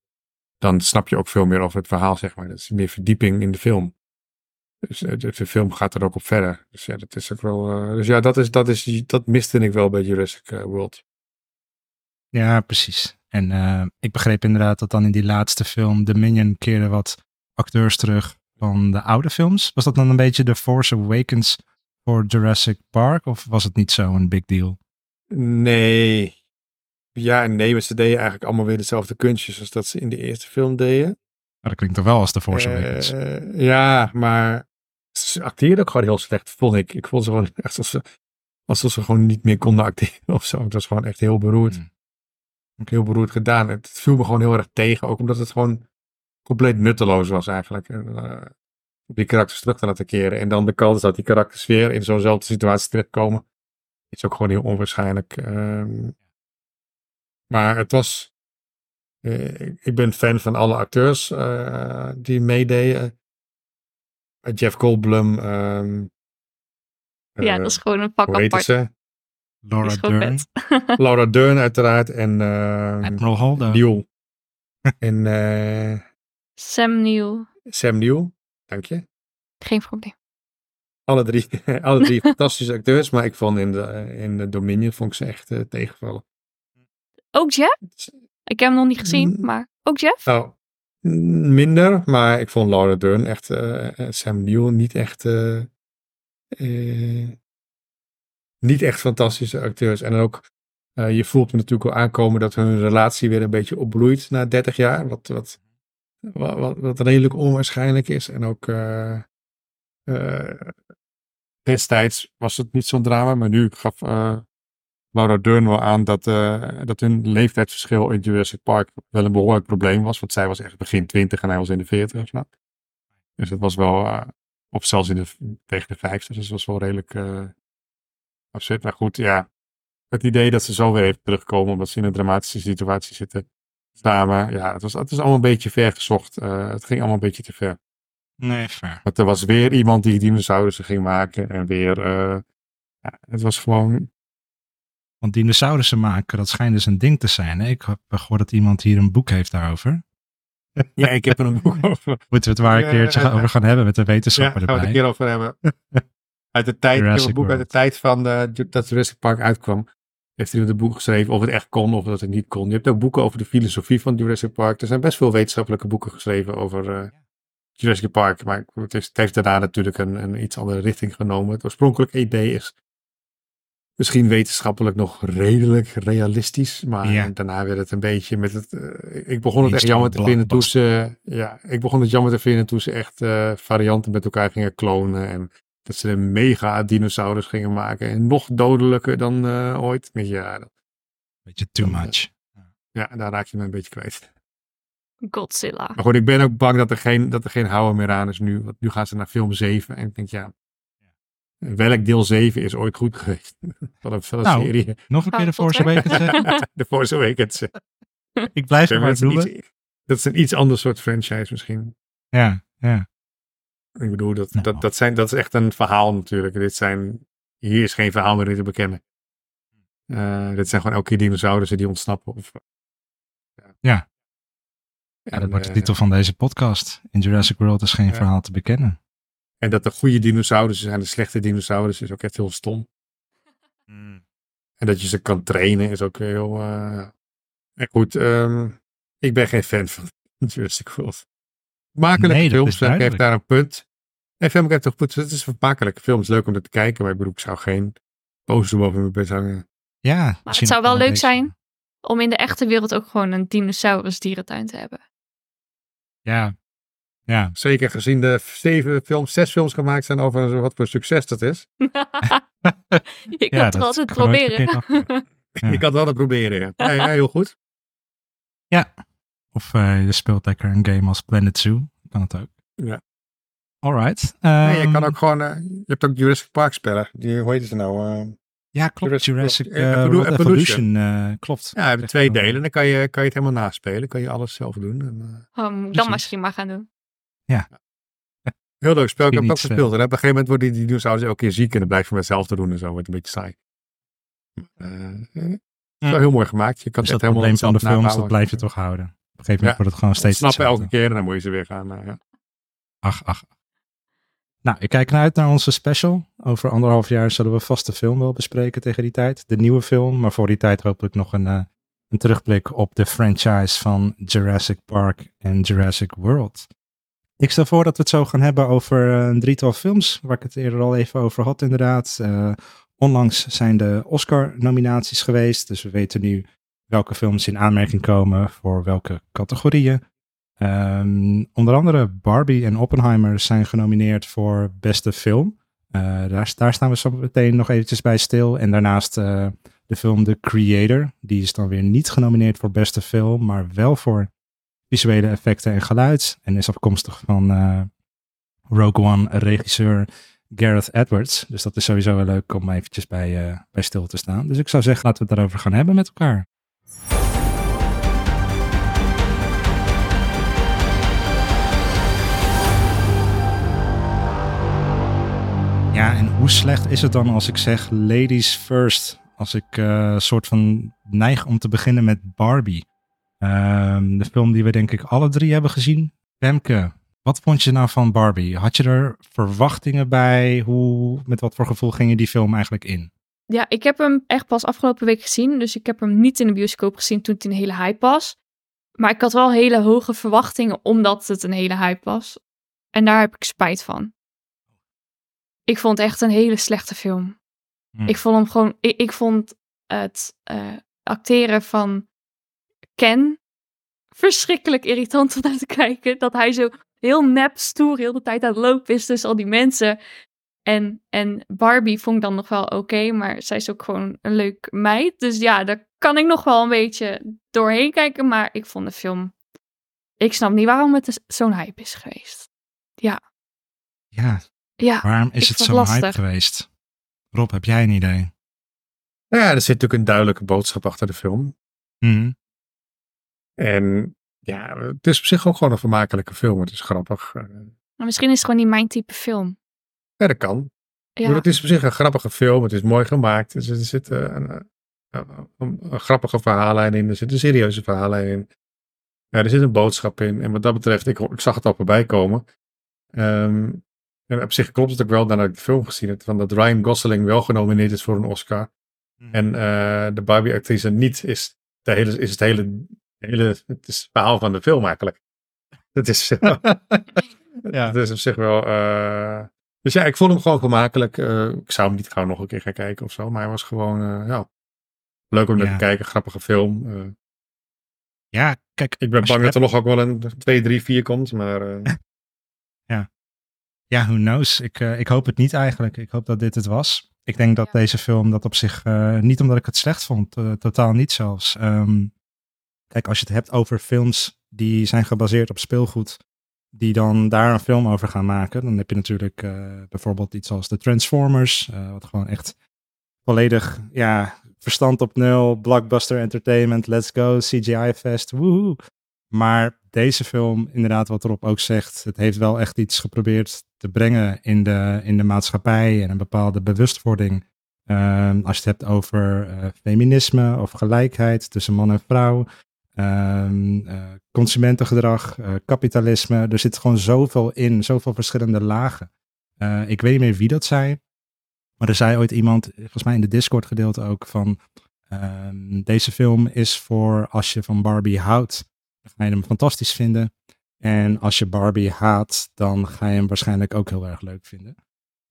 [SPEAKER 2] dan snap je ook veel meer over het verhaal, zeg maar. Dat is meer verdieping in de film. Dus de, de, film gaat er ook op verder. Dus ja, dat is ook wel. dus ja, dat, is, dat, is, dat miste ik wel bij Jurassic World.
[SPEAKER 1] Ja, precies. En ik begreep inderdaad dat dan in die laatste film Dominion keerde wat acteurs terug. van de oude films. Was dat dan een beetje de Force Awakens voor Jurassic Park? Of was het niet zo een big deal?
[SPEAKER 2] Nee. Ja en nee, maar ze deden eigenlijk allemaal weer dezelfde kunstjes als dat ze in de eerste film deden.
[SPEAKER 1] Maar dat klinkt toch wel als de Force Awakens?
[SPEAKER 2] Eh, ja, maar ze acteerden ook gewoon heel slecht, vond ik. Ik vond ze gewoon echt alsof ze, alsof ze gewoon niet meer konden acteren of zo. Het was gewoon echt heel beroerd.
[SPEAKER 1] Hmm.
[SPEAKER 2] Ook heel beroerd gedaan. Het viel me gewoon heel erg tegen, ook omdat het gewoon compleet nutteloos was eigenlijk. En, eh, om die karakters terug te laten keren. En dan de kans dat die karakters weer in zo'nzelfde situatie terechtkomen, is ook gewoon heel onwaarschijnlijk. Ehm. maar het was. eh, ik ben fan van alle acteurs eh, die meededen. Eh, Jeff Goldblum. ehm,
[SPEAKER 3] ja,
[SPEAKER 2] eh,
[SPEAKER 3] dat is gewoon een pak apart.
[SPEAKER 2] ze?
[SPEAKER 1] Laura Dern. *laughs*
[SPEAKER 2] Laura Dern uiteraard. En ehm,
[SPEAKER 1] Admiral.
[SPEAKER 2] Newell. *laughs* en eh,
[SPEAKER 3] Sam Neill.
[SPEAKER 2] Sam Neill. Dank je.
[SPEAKER 3] Geen probleem.
[SPEAKER 2] Alle drie, *laughs* alle drie fantastische acteurs. Maar ik vond in de, in de Dominion vond ik ze echt eh, tegenvallen.
[SPEAKER 3] Ook Jeff? Ik heb hem nog niet gezien,
[SPEAKER 2] Mm.
[SPEAKER 3] maar ook Jeff?
[SPEAKER 2] Nou, mm, minder. Maar ik vond Laura Dern echt, eh, Sam Neill niet echt, eh, niet echt fantastische acteurs. En ook, je voelt me natuurlijk wel aankomen dat hun relatie weer een beetje opbloeit na 30 jaar. Wat, wat, wat, wat, redelijk onwaarschijnlijk is. En ook destijds was het niet zo'n drama, maar nu gaf Laura Dern wel aan dat, eh, dat hun leeftijdsverschil in Jurassic Park wel een behoorlijk probleem was. Want zij was echt begin 20 en hij was in de 40 of zo. Dus het was wel, eh, of zelfs in de, tegen de 50, dus het was wel redelijk eh absurd. Maar goed, ja. Het idee dat ze zo weer even terugkomen omdat ze in een dramatische situatie zitten samen. Ja, het was, het is allemaal een beetje ver gezocht. Het ging allemaal een beetje te ver.
[SPEAKER 1] Nee, fair.
[SPEAKER 2] Want er was weer iemand die dinosaurussen ging maken. En weer, ja, het was gewoon,
[SPEAKER 1] Want dinosaurussen maken, dat schijnt dus een ding te zijn. Hè? Ik heb gehoord dat iemand hier een boek heeft daarover.
[SPEAKER 2] ja, ik heb er een boek over. *laughs*
[SPEAKER 1] Moeten we het waar een
[SPEAKER 2] Ja,
[SPEAKER 1] keertje
[SPEAKER 2] ja, ja.
[SPEAKER 1] over gaan hebben met de
[SPEAKER 2] Ja,
[SPEAKER 1] wetenschapper
[SPEAKER 2] gaan we het een
[SPEAKER 1] erbij.
[SPEAKER 2] keer over hebben. *laughs* Uit de tijd,
[SPEAKER 1] Jurassic
[SPEAKER 2] een boek uit de tijd van dat Jurassic Park uitkwam. Heeft hij een boek geschreven of het echt kon of dat het niet kon. Je hebt ook boeken over de filosofie van Jurassic Park. Er zijn best veel wetenschappelijke boeken geschreven over eh, Jurassic Park. Maar het, is, het heeft daarna natuurlijk een, een iets andere richting genomen. Het oorspronkelijke idee is misschien wetenschappelijk nog redelijk realistisch. Maar
[SPEAKER 1] Ja.
[SPEAKER 2] daarna werd het een beetje met het... eh, ik begon het echt jammer te vinden toen ze... Ja, ik begon het jammer te vinden toen ze echt eh, varianten met elkaar gingen klonen. En dat ze een mega dinosaurus gingen maken. En nog dodelijker dan eh, ooit. Ja, dat-
[SPEAKER 1] Beetje too
[SPEAKER 2] Dan,
[SPEAKER 1] much.
[SPEAKER 2] ja, daar raak je me een beetje kwijt.
[SPEAKER 3] Godzilla.
[SPEAKER 2] Maar goed, ik ben ook bang dat er geen, dat er geen houden meer aan is nu. Want nu gaan ze naar film 7. En ik denk, ja, welk deel 7 is ooit goed geweest? Van een, van een
[SPEAKER 1] Nou,
[SPEAKER 2] serie.
[SPEAKER 1] Nog een keer de Force. Awakens zeggen?
[SPEAKER 2] De Force Awakens.
[SPEAKER 1] Ik blijf
[SPEAKER 2] Ja,
[SPEAKER 1] er
[SPEAKER 2] maar
[SPEAKER 1] maar
[SPEAKER 2] dat, is een
[SPEAKER 1] noemen.
[SPEAKER 2] iets, dat is een iets ander soort franchise misschien.
[SPEAKER 1] Ja, ja.
[SPEAKER 2] Ik bedoel, dat,
[SPEAKER 1] Nou.
[SPEAKER 2] dat, dat, zijn, dat is echt een verhaal natuurlijk. Dit zijn, hier is geen verhaal meer in te bekennen. Eh, dit zijn gewoon elke keer dinosaurussen die ontsnappen. Of,
[SPEAKER 1] Ja.
[SPEAKER 2] En,
[SPEAKER 1] Ja, dat wordt de
[SPEAKER 2] eh,
[SPEAKER 1] titel van deze podcast. In Jurassic World is geen
[SPEAKER 2] Ja.
[SPEAKER 1] verhaal te bekennen.
[SPEAKER 2] En dat de goede dinosaurussen zijn de slechte dinosaurussen is ook echt heel stom. En dat je ze kan trainen is ook heel... eh En goed, ehm, ik ben geen fan van *laughs* Jurassic World.
[SPEAKER 1] Nee, dat
[SPEAKER 2] films, Femke heeft
[SPEAKER 1] duidelijk.
[SPEAKER 2] daar een punt. Nee, Femke heeft toch punt. Het is een makelijke film, het is leuk om naar te kijken. Maar ik bedoel, ik zou geen poster boven mijn bed hangen.
[SPEAKER 1] Ja,
[SPEAKER 3] Maar het zou wel leuk zijn om in de echte wereld ook gewoon een dinosaurus dierentuin te hebben.
[SPEAKER 1] Ja, ja.
[SPEAKER 2] Zeker gezien de zeven films, zes films gemaakt zijn over wat voor succes dat is. *laughs*
[SPEAKER 3] Je kan *laughs*
[SPEAKER 1] Ja,
[SPEAKER 3] het altijd proberen.
[SPEAKER 1] Ja.
[SPEAKER 2] Ik kan het wel proberen, ja. Ja, ja, heel goed.
[SPEAKER 1] Of eh, je speelt lekker een game als Planet Zoo. Kan het ook.
[SPEAKER 2] Ja.
[SPEAKER 1] Alright.
[SPEAKER 2] Nee, je
[SPEAKER 1] ehm,
[SPEAKER 2] kan ook gewoon, eh, je hebt ook Jurassic Park spellen. Die, hoe heet ze nou? eh,
[SPEAKER 1] Ja, klopt.
[SPEAKER 2] Jurassic
[SPEAKER 1] Jurassic
[SPEAKER 2] Evolution.
[SPEAKER 1] Evolution. eh, klopt.
[SPEAKER 2] ja, je hebt twee delen. Dan kan je, kan je het helemaal naspelen. kan je alles zelf doen. En,
[SPEAKER 3] ik dan misschien maar gaan doen.
[SPEAKER 2] Heel leuk spel. Ik heb
[SPEAKER 1] eh,
[SPEAKER 2] gespeeld. En op een gegeven moment worden die dinosaurus elke keer ziek. En dan blijf je met zelf te doen en zo. Wordt een beetje saai. Is wel heel mooi gemaakt. Je kan
[SPEAKER 1] Dus
[SPEAKER 2] het
[SPEAKER 1] dat
[SPEAKER 2] helemaal
[SPEAKER 1] probleem van de films, dat blijf je toch houden. Op een gegeven moment
[SPEAKER 2] Ja.
[SPEAKER 1] wordt het gewoon steeds
[SPEAKER 2] Snappen elke keer en dan moet je ze weer gaan. eh, ja.
[SPEAKER 1] Ach, ach. Nou, ik kijk naar uit naar onze special. Over anderhalf jaar zullen we vast de film wel bespreken tegen die tijd. De nieuwe film, maar voor die tijd hopelijk nog een, eh, een terugblik op de franchise van Jurassic Park en Jurassic World. Ik stel voor dat we het zo gaan hebben over een drietal films, waar ik het eerder al even over had inderdaad. Uh, onlangs zijn de Oscar-nominaties geweest, dus we weten nu welke films in aanmerking komen voor welke categorieën. Um, onder andere Barbie en Oppenheimer zijn genomineerd voor beste film. Uh, daar, daar, staan we zo meteen nog eventjes bij stil. En daarnaast de film The Creator. Die is dan weer niet genomineerd voor beste film, maar wel voor visuele effecten en geluid. En is afkomstig van uh, Rogue One regisseur Gareth Edwards. Dus dat is sowieso wel leuk om eventjes bij, bij stil te staan. Dus ik zou zeggen, laten we het daarover gaan hebben met elkaar. Ja, en hoe slecht is het dan als ik zeg ladies first? Als ik uh, soort van neig om te beginnen met Barbie. Uh, de film die we denk ik alle drie hebben gezien. Femke, wat vond je nou van Barbie? Had je er verwachtingen bij? Hoe, met wat voor gevoel ging je die film eigenlijk in?
[SPEAKER 3] Ja, ik heb hem echt pas afgelopen week gezien. Dus ik heb hem niet in de bioscoop gezien toen het een hele hype was. Maar ik had wel hele hoge verwachtingen omdat het een hele hype was. En daar heb ik spijt van. Ik vond het echt een hele slechte film. Hm. Ik vond hem gewoon. Ik, ik vond het uh, acteren van Ken verschrikkelijk irritant om naar te kijken. Dat hij zo heel nep stoer heel de tijd aan het lopen is tussen al die mensen. En, en Barbie vond ik dan nog wel oké, maar zij is ook gewoon een leuk meid. Dus ja, daar kan ik nog wel een beetje doorheen kijken. Maar ik vond de film. Ik snap niet waarom het zo'n hype is geweest. Ja.
[SPEAKER 1] Ja, ja, Waarom is het zo hype geweest? Rob, heb jij een idee?
[SPEAKER 2] Nou ja, er zit natuurlijk een duidelijke boodschap achter de film.
[SPEAKER 1] Mhm.
[SPEAKER 2] En ja, het is op zich ook gewoon een vermakelijke film. Het is grappig. Eh.
[SPEAKER 3] Maar misschien is het gewoon niet mijn type film.
[SPEAKER 2] Ja, dat kan. Ja. het is op zich een grappige film. Het is mooi gemaakt. Er zit, een, een, een, grappige verhaallijn in. Er zit een serieuze verhaallijn in. Ja, er zit een boodschap in. En wat dat betreft, ik, ik zag het al voorbij komen. Um, en op zich klopt het ook wel nadat ik de film gezien heb, van dat Ryan Gosling wel genomineerd is voor een Oscar. Mhm. En uh, de Barbie-actrice niet, is, de hele, is het hele, hele het, is het verhaal van de film eigenlijk. Het is, *laughs* *laughs* ja. het is op zich wel. Uh, dus ja, ik vond hem gewoon gemakkelijk. Uh, ik zou hem niet gauw nog een keer gaan kijken of zo, maar hij was gewoon, ja, leuk om naar te kijken, grappige film.
[SPEAKER 1] ja, kijk.
[SPEAKER 2] Ik ben bang dat er nog ook wel een 2, 3, 4 komt, maar. *laughs*
[SPEAKER 1] ja, ja, who knows. Ik, uh, ik hoop het niet eigenlijk. Ik hoop dat dit het was. Ik denk dat deze film dat op zich, uh, niet omdat ik het slecht vond, uh, totaal niet zelfs. Um, kijk, als je het hebt over films die zijn gebaseerd op speelgoed, die dan daar een film over gaan maken, dan heb je natuurlijk bijvoorbeeld iets als de Transformers, wat gewoon echt volledig, ja, verstand op nul, blockbuster entertainment, let's go, CGI fest, woehoe. Maar deze film, inderdaad, wat erop ook zegt, het heeft wel echt iets geprobeerd te brengen in de, in de maatschappij en een bepaalde bewustwording. Ehm, als je het hebt over uh, feminisme of gelijkheid tussen man en vrouw, um, uh, consumentengedrag, uh, kapitalisme. Er zit gewoon zoveel in, zoveel verschillende lagen. ik weet niet meer wie dat zei, maar er zei ooit iemand, volgens mij in de Discord gedeelte ook, van ehm, deze film is voor als je van Barbie houdt dan ga je hem fantastisch vinden. En als je Barbie haat, dan ga je hem waarschijnlijk ook heel erg leuk vinden.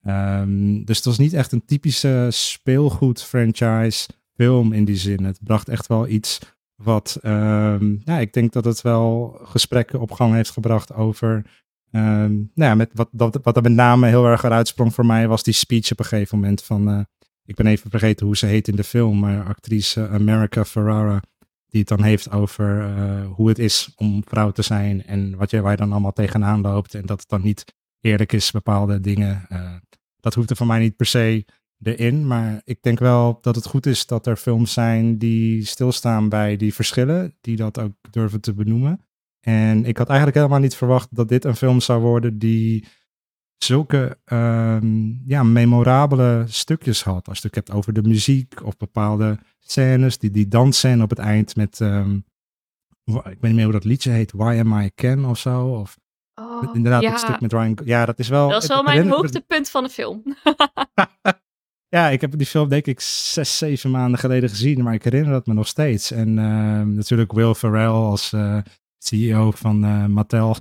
[SPEAKER 1] Um, dus het was niet echt een typische speelgoed franchise film in die zin. Het bracht echt wel iets wat, um, ja, ik denk dat het wel gesprekken op gang heeft gebracht over, um, nou ja, met wat, dat, wat er met name heel erg eruit sprong voor mij was die speech op een gegeven moment van, uh, ik ben even vergeten hoe ze heet in de film, maar actrice America Ferrara die het dan heeft over uh, hoe het is om vrouw te zijn en wat je, waar je dan allemaal tegenaan loopt. En dat het dan niet eerlijk is, bepaalde dingen. Uh, dat hoeft er voor mij niet per se erin. Maar ik denk wel dat het goed is dat er films zijn die stilstaan bij die verschillen, die dat ook durven te benoemen. En ik had eigenlijk helemaal niet verwacht dat dit een film zou worden die zulke um, ja, memorabele stukjes had. Als je het hebt over de muziek of bepaalde scènes, die, die dansscène op het eind met, um, ik weet niet meer hoe dat liedje heet, Why Am I Ken of zo. Of,
[SPEAKER 3] oh,
[SPEAKER 1] inderdaad, ja. het stuk met Ryan. Ja, dat is wel.
[SPEAKER 3] Dat is wel mijn hoogtepunt van de film. *laughs*
[SPEAKER 1] ja, ik heb die film denk ik zes, zeven maanden geleden gezien, maar ik herinner dat me nog steeds. En uh, natuurlijk Will Ferrell als uh, CEO van uh, Mattel.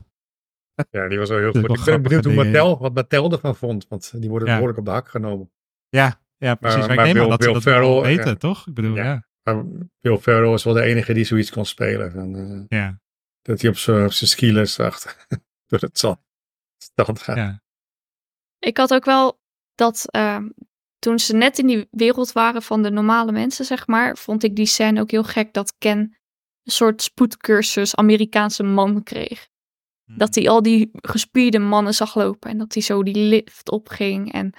[SPEAKER 2] Ja, die was wel heel goed. Ik ben benieuwd hoe. Mattel, wat Mattel ervan vond. Want die worden
[SPEAKER 1] Ja.
[SPEAKER 2] behoorlijk op de hak genomen.
[SPEAKER 1] Ja, ja precies.
[SPEAKER 2] Maar-
[SPEAKER 1] Maar,
[SPEAKER 2] maar
[SPEAKER 1] ik neem aan
[SPEAKER 2] Will-
[SPEAKER 1] dat ze
[SPEAKER 2] Will
[SPEAKER 1] dat wel
[SPEAKER 2] Ferrell,
[SPEAKER 1] weten,
[SPEAKER 2] ja.
[SPEAKER 1] toch? Ik bedoel,
[SPEAKER 2] Ja.
[SPEAKER 1] ja.
[SPEAKER 2] Maar Will Ferrell is wel de enige die zoiets kon spelen. Van, eh,
[SPEAKER 1] Ja,
[SPEAKER 2] dat hij op zijn skilers achter *laughs* door het zand stand gaat.
[SPEAKER 1] ja.
[SPEAKER 3] Ik had ook wel dat ehm, toen ze net in die wereld waren van de normale mensen, zeg maar, vond ik die scène ook heel gek dat Ken een soort spoedcursus Amerikaanse man kreeg. Dat hij al die gespierde mannen zag lopen en dat hij zo die lift opging en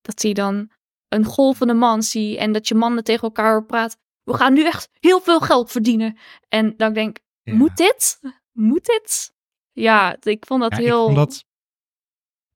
[SPEAKER 3] dat hij dan een golvende man ziet en dat je mannen tegen elkaar praten. We gaan nu echt heel veel geld verdienen. En dan denk ik,
[SPEAKER 1] Ja.
[SPEAKER 3] moet dit? Moet dit? Ja, ik vond dat
[SPEAKER 1] Ja,
[SPEAKER 3] heel...
[SPEAKER 1] Ik, vond dat,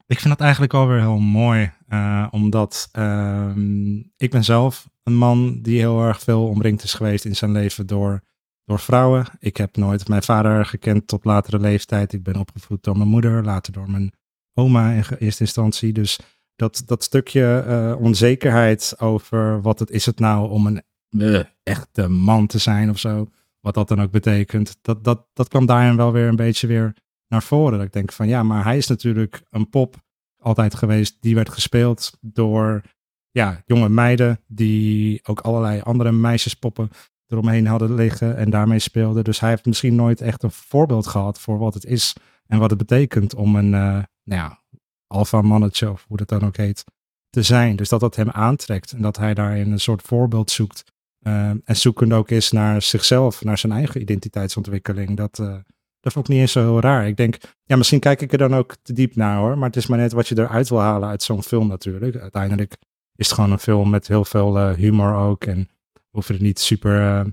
[SPEAKER 1] ik vind dat eigenlijk wel weer heel mooi. Eh, omdat ehm, ik ben zelf een man die heel erg veel omringd is geweest in zijn leven door, door vrouwen. Ik heb nooit mijn vader gekend tot latere leeftijd. Ik ben opgevoed door mijn moeder, later door mijn oma in eerste instantie. Dus dat, dat stukje eh, onzekerheid over wat het is het nou om een eh, echte man te zijn of zo. Wat dat dan ook betekent. Dat, dat, dat kwam daarin wel weer een beetje weer naar voren. Dat ik denk van ja, maar hij is natuurlijk een pop altijd geweest. Die werd gespeeld door ja, jonge meiden die ook allerlei andere meisjespoppen eromheen hadden liggen en daarmee speelden. Dus hij heeft misschien nooit echt een voorbeeld gehad voor wat het is en wat het betekent om een eh, nou ja, alpha mannetje of hoe dat dan ook heet te zijn. Dus dat dat hem aantrekt en dat hij daarin een soort voorbeeld zoekt. eh, en zoekend ook is naar zichzelf, naar zijn eigen identiteitsontwikkeling. Dat, eh, dat vond ik niet eens zo heel raar. Ik denk, ja, misschien kijk ik er dan ook te diep naar hoor. Maar het is maar net wat je eruit wil halen uit zo'n film natuurlijk. Uiteindelijk is het gewoon een film met heel veel eh, humor ook. En hoef je er niet super eh,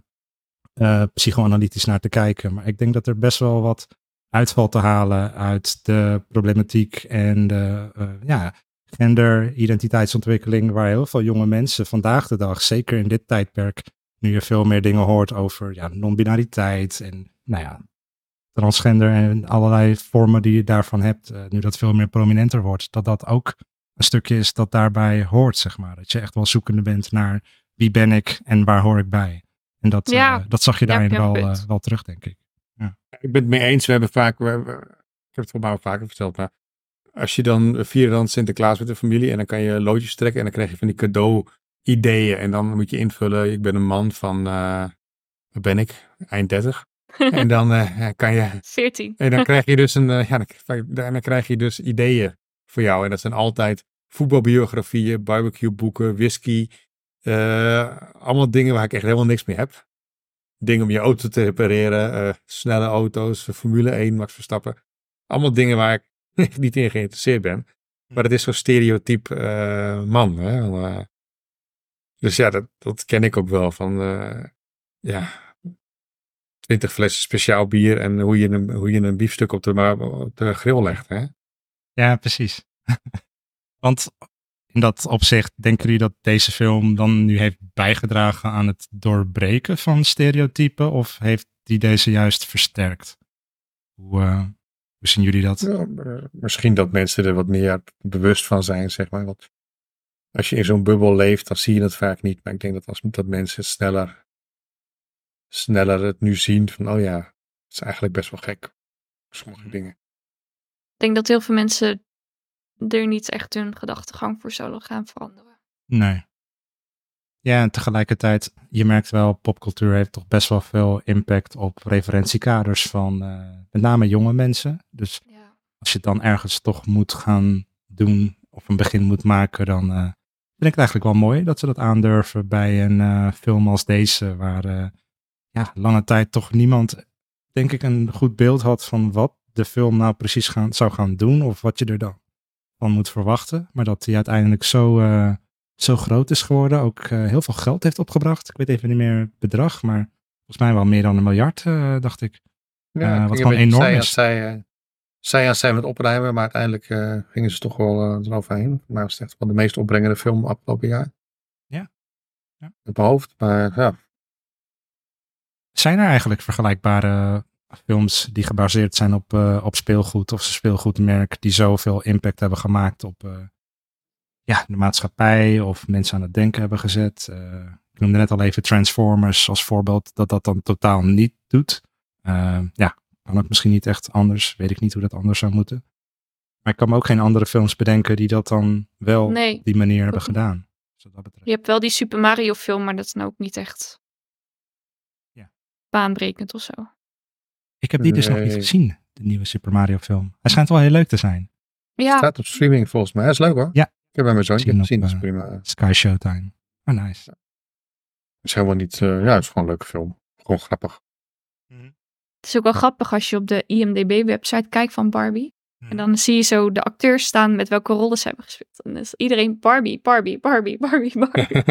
[SPEAKER 1] eh, psychoanalytisch naar te kijken. Maar ik denk dat er best wel wat uitvalt te halen uit de problematiek en de ja, gender-identiteitsontwikkeling. Waar heel veel jonge mensen vandaag de dag, zeker in dit tijdperk, nu je veel meer dingen hoort over ja, non-binariteit en nou ja, transgender en allerlei vormen die je daarvan hebt, eh, nu dat veel meer prominenter wordt, dat dat ook een stukje is dat daarbij hoort, zeg maar. Dat je echt wel zoekende bent naar wie ben ik en waar hoor ik bij. En dat,
[SPEAKER 3] Ja.
[SPEAKER 1] eh, dat zag je
[SPEAKER 3] Ja,
[SPEAKER 1] daarin wel, eh, wel terug, denk ik.
[SPEAKER 2] Ik ben het mee eens. We hebben vaak, we, we- ik heb het voor vaker verteld, maar als je dan vier dan Sinterklaas met de familie en dan kan je loodjes trekken en dan krijg je van die cadeau-ideeën en dan moet je invullen, ik ben een man van, eh wat ben ik, eind 30. *laughs* en dan eh, kan je,
[SPEAKER 3] 14.
[SPEAKER 2] en dan krijg je dus een, eh, ja, dan, *laughs* dan krijg je dus ideeën voor jou en dat zijn altijd voetbalbiografieën, barbecueboeken, whisky, eh, allemaal dingen waar ik echt helemaal niks mee heb. Dingen om je auto te repareren, snelle auto's, Formule 1, Max Verstappen. Allemaal dingen waar ik *laughs* niet in geïnteresseerd ben. Maar het is zo'n stereotyp man. Hè? Dus ja, dat, dat ken ik ook wel van, ja, 20 flessen speciaal bier en hoe je een, hoe je een biefstuk op de, op de grill legt. Hè?
[SPEAKER 1] Ja, precies. *laughs* Want in dat opzicht, denken jullie dat deze film dan nu heeft bijgedragen aan het doorbreken van stereotypen? Of heeft die deze juist versterkt? Hoe, eh, hoe zien jullie dat?
[SPEAKER 2] Ja, eh, misschien dat mensen er wat meer bewust van zijn, zeg maar. Want als je in zo'n bubbel leeft, dan zie je het vaak niet. Maar ik denk dat als dat mensen sneller, sneller het nu zien van, oh ja, het is eigenlijk best wel gek. Sommige dingen.
[SPEAKER 3] Ik denk dat heel veel mensen er niet echt hun gedachtegang voor zullen gaan veranderen.
[SPEAKER 1] Nee. Ja, en tegelijkertijd, je merkt wel, popcultuur heeft toch best wel veel impact op referentiekaders van eh, met name jonge mensen. Dus
[SPEAKER 3] Ja.
[SPEAKER 1] als je het dan ergens toch moet gaan doen of een begin moet maken, dan eh, vind ik het eigenlijk wel mooi dat ze dat aandurven bij een eh, film als deze, waar eh, ja, lange tijd toch niemand, denk ik, een goed beeld had van wat de film nou precies gaan, zou gaan doen of wat je er dan van moet verwachten. Maar dat hij uiteindelijk zo, eh, zo groot is geworden, ook eh, heel veel geld heeft opgebracht. Ik weet even niet meer het bedrag, maar volgens mij wel meer dan een miljard, eh, dacht ik.
[SPEAKER 2] Ja,
[SPEAKER 1] wat gewoon enorm
[SPEAKER 2] zij
[SPEAKER 1] is.
[SPEAKER 2] zij, zij aan zij met opruimen, maar uiteindelijk gingen ze toch wel eroverheen. Maar het is echt wel de meest opbrengende film afgelopen jaar.
[SPEAKER 1] Ja. Ja.
[SPEAKER 2] Op mijn hoofd, maar ja.
[SPEAKER 1] Zijn er eigenlijk vergelijkbare films die gebaseerd zijn op, eh, op speelgoed of speelgoedmerk die zoveel impact hebben gemaakt op eh, ja, de maatschappij of mensen aan het denken hebben gezet? Eh, ik noemde net al even Transformers als voorbeeld dat dat dan totaal niet doet. Ja, kan het misschien niet echt anders. Weet ik niet hoe dat anders zou moeten. Maar ik kan me ook geen andere films bedenken die dat dan wel
[SPEAKER 3] Nee,
[SPEAKER 1] op die manier hebben gedaan. Dus wat dat betreft.
[SPEAKER 3] je hebt wel die Super Mario film, maar dat is nou ook niet echt. Baanbrekend of zo.
[SPEAKER 1] Ik heb die dus nog niet gezien, de nieuwe Super Mario film. Hij schijnt wel heel leuk te zijn.
[SPEAKER 3] Ja,
[SPEAKER 2] Staat op streaming volgens mij. Dat is leuk hoor.
[SPEAKER 1] Ja.
[SPEAKER 2] Ik heb bij mijn zoontje
[SPEAKER 1] op,
[SPEAKER 2] gezien. Dat is
[SPEAKER 1] eh,
[SPEAKER 2] prima. Het
[SPEAKER 1] Sky Showtime. Oh, nice.
[SPEAKER 2] is helemaal niet... eh, ja, het is gewoon een leuke film. Gewoon grappig.
[SPEAKER 3] het is ook wel grappig als je op de IMDb-website kijkt van Barbie.
[SPEAKER 1] Hmm.
[SPEAKER 3] En dan zie je zo de acteurs staan met welke rollen ze hebben gespeeld. En dan is iedereen Barbie, Barbie, Barbie, Barbie, *laughs* Barbie.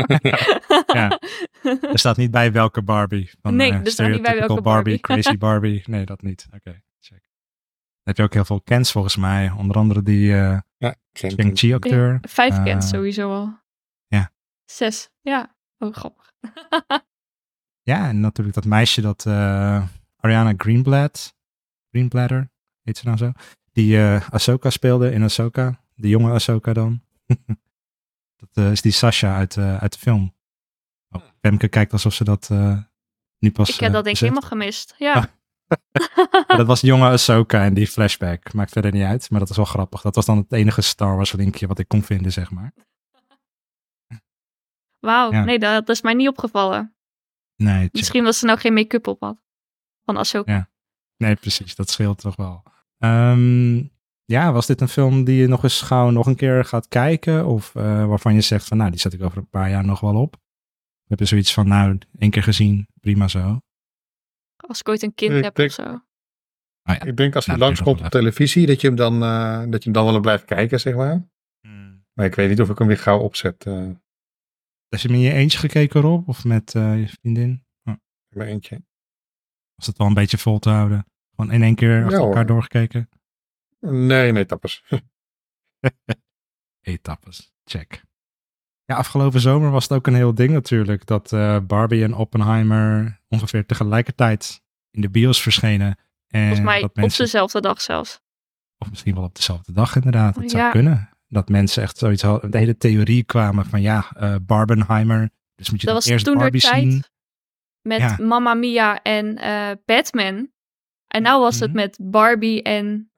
[SPEAKER 1] Ja. *laughs* Er staat niet bij welke Barbie. Van,
[SPEAKER 3] Nee,
[SPEAKER 1] eh,
[SPEAKER 3] er staat niet bij
[SPEAKER 1] stereotypical
[SPEAKER 3] welke Barbie. *laughs*
[SPEAKER 1] Crazy Barbie. Nee, dat niet. Oké, check. Dan heb je ook heel veel cans volgens mij. Onder andere die eh
[SPEAKER 2] Ja, Ken-
[SPEAKER 1] Shang-Chi acteur.
[SPEAKER 3] Vijf
[SPEAKER 1] Eh,
[SPEAKER 3] kent sowieso al.
[SPEAKER 1] ja.
[SPEAKER 3] Zes, ja. Oh, grappig.
[SPEAKER 1] Ja, en natuurlijk dat meisje dat eh, Ariana Greenblatt, Greenbladder, heet ze nou zo, die eh Ahsoka speelde in Ahsoka, de jonge Ahsoka dan. *laughs* dat eh, is die Sasha uit, eh, uit de film. Oh, Femke kijkt alsof ze dat nu pas
[SPEAKER 3] Ik heb dat denk ik helemaal gemist. Ja.
[SPEAKER 1] Ah. *laughs* Dat was de jonge Ahsoka en die flashback. Maakt verder niet uit, maar dat is wel grappig. Dat was dan het enige Star Wars linkje wat ik kon vinden, zeg maar.
[SPEAKER 3] Wauw,
[SPEAKER 1] Ja.
[SPEAKER 3] nee, dat, dat is mij niet opgevallen.
[SPEAKER 1] Nee, check.
[SPEAKER 3] Misschien was ze nou geen make-up op had. Van Ahsoka.
[SPEAKER 1] Ja. Nee, precies. Dat scheelt toch wel. Ehm, ja, was dit een film die je nog eens gauw nog een keer gaat kijken? Of eh, waarvan je zegt van, nou, die zet ik over een paar jaar nog wel op? Heb je zoiets van, nou, één keer gezien, prima zo?
[SPEAKER 3] Als ik ooit een kind
[SPEAKER 2] Ik
[SPEAKER 3] heb
[SPEAKER 2] denk-
[SPEAKER 3] of zo.
[SPEAKER 1] Oh ja.
[SPEAKER 2] Ik denk als hij
[SPEAKER 1] Nou,
[SPEAKER 2] langskomt op televisie, dat je hem dan, eh, dat je hem dan wel blijft kijken, zeg maar. Maar ik weet niet of ik hem weer gauw opzet. eh
[SPEAKER 1] Heb je hem in je eentje gekeken, Rob? Of met eh, je vriendin?
[SPEAKER 2] in mijn eentje.
[SPEAKER 1] Was het wel een beetje vol te houden? Gewoon in één keer achter
[SPEAKER 2] Ja,
[SPEAKER 1] elkaar doorgekeken?
[SPEAKER 2] Nee, nee, tappers. *laughs*
[SPEAKER 1] Etappes, check. Ja, afgelopen zomer was het ook een heel ding natuurlijk. Dat eh, Barbie en Oppenheimer ongeveer tegelijkertijd in de bios verschenen. En
[SPEAKER 3] Volgens mij
[SPEAKER 1] dat
[SPEAKER 3] op
[SPEAKER 1] mensen,
[SPEAKER 3] dezelfde dag zelfs.
[SPEAKER 1] of misschien wel op dezelfde dag inderdaad. Het zou
[SPEAKER 3] Ja.
[SPEAKER 1] kunnen. Dat mensen echt zoiets hadden. De hele theorie kwamen van ja, eh Barbenheimer. Dus moet je
[SPEAKER 3] Dat
[SPEAKER 1] dan
[SPEAKER 3] was
[SPEAKER 1] eerst
[SPEAKER 3] toen de
[SPEAKER 1] Barbie zien.
[SPEAKER 3] tijd met
[SPEAKER 1] Ja.
[SPEAKER 3] Mamma Mia en eh, Batman. En nou was het
[SPEAKER 1] Mhm.
[SPEAKER 3] met Barbie en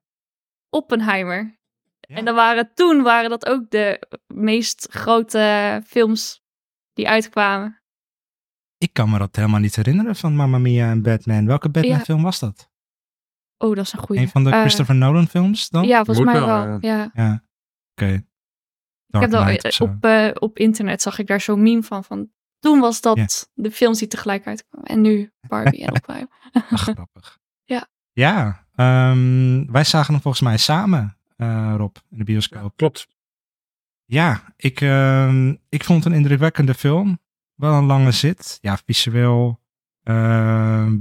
[SPEAKER 3] Oppenheimer.
[SPEAKER 1] Ja.
[SPEAKER 3] En dan waren, toen waren dat ook de meest grote films die uitkwamen.
[SPEAKER 1] Ik kan me dat helemaal niet herinneren van Mamma Mia en Batman. Welke Batman
[SPEAKER 3] Ja.
[SPEAKER 1] film was dat?
[SPEAKER 3] Oh, dat is een goede.
[SPEAKER 1] Een van de Christopher Nolan films dan?
[SPEAKER 3] Ja, volgens
[SPEAKER 2] Moet
[SPEAKER 3] mij
[SPEAKER 2] wel,
[SPEAKER 3] wel.
[SPEAKER 2] ja.
[SPEAKER 1] Oké.
[SPEAKER 3] Ik heb eh, op, eh, op internet zag ik daar zo'n meme van. van toen was dat
[SPEAKER 1] Ja.
[SPEAKER 3] de films die tegelijk uitkwamen. En nu Barbie en *laughs* Oppenheimer.
[SPEAKER 1] Grappig.
[SPEAKER 3] Ja.
[SPEAKER 1] Ja, ehm, wij zagen hem volgens mij samen, eh, Rob, in de bioscoop.
[SPEAKER 2] Klopt.
[SPEAKER 1] Ja, ik, ehm, ik vond het een indrukwekkende film. Wel een lange zit. Ja, visueel ehm,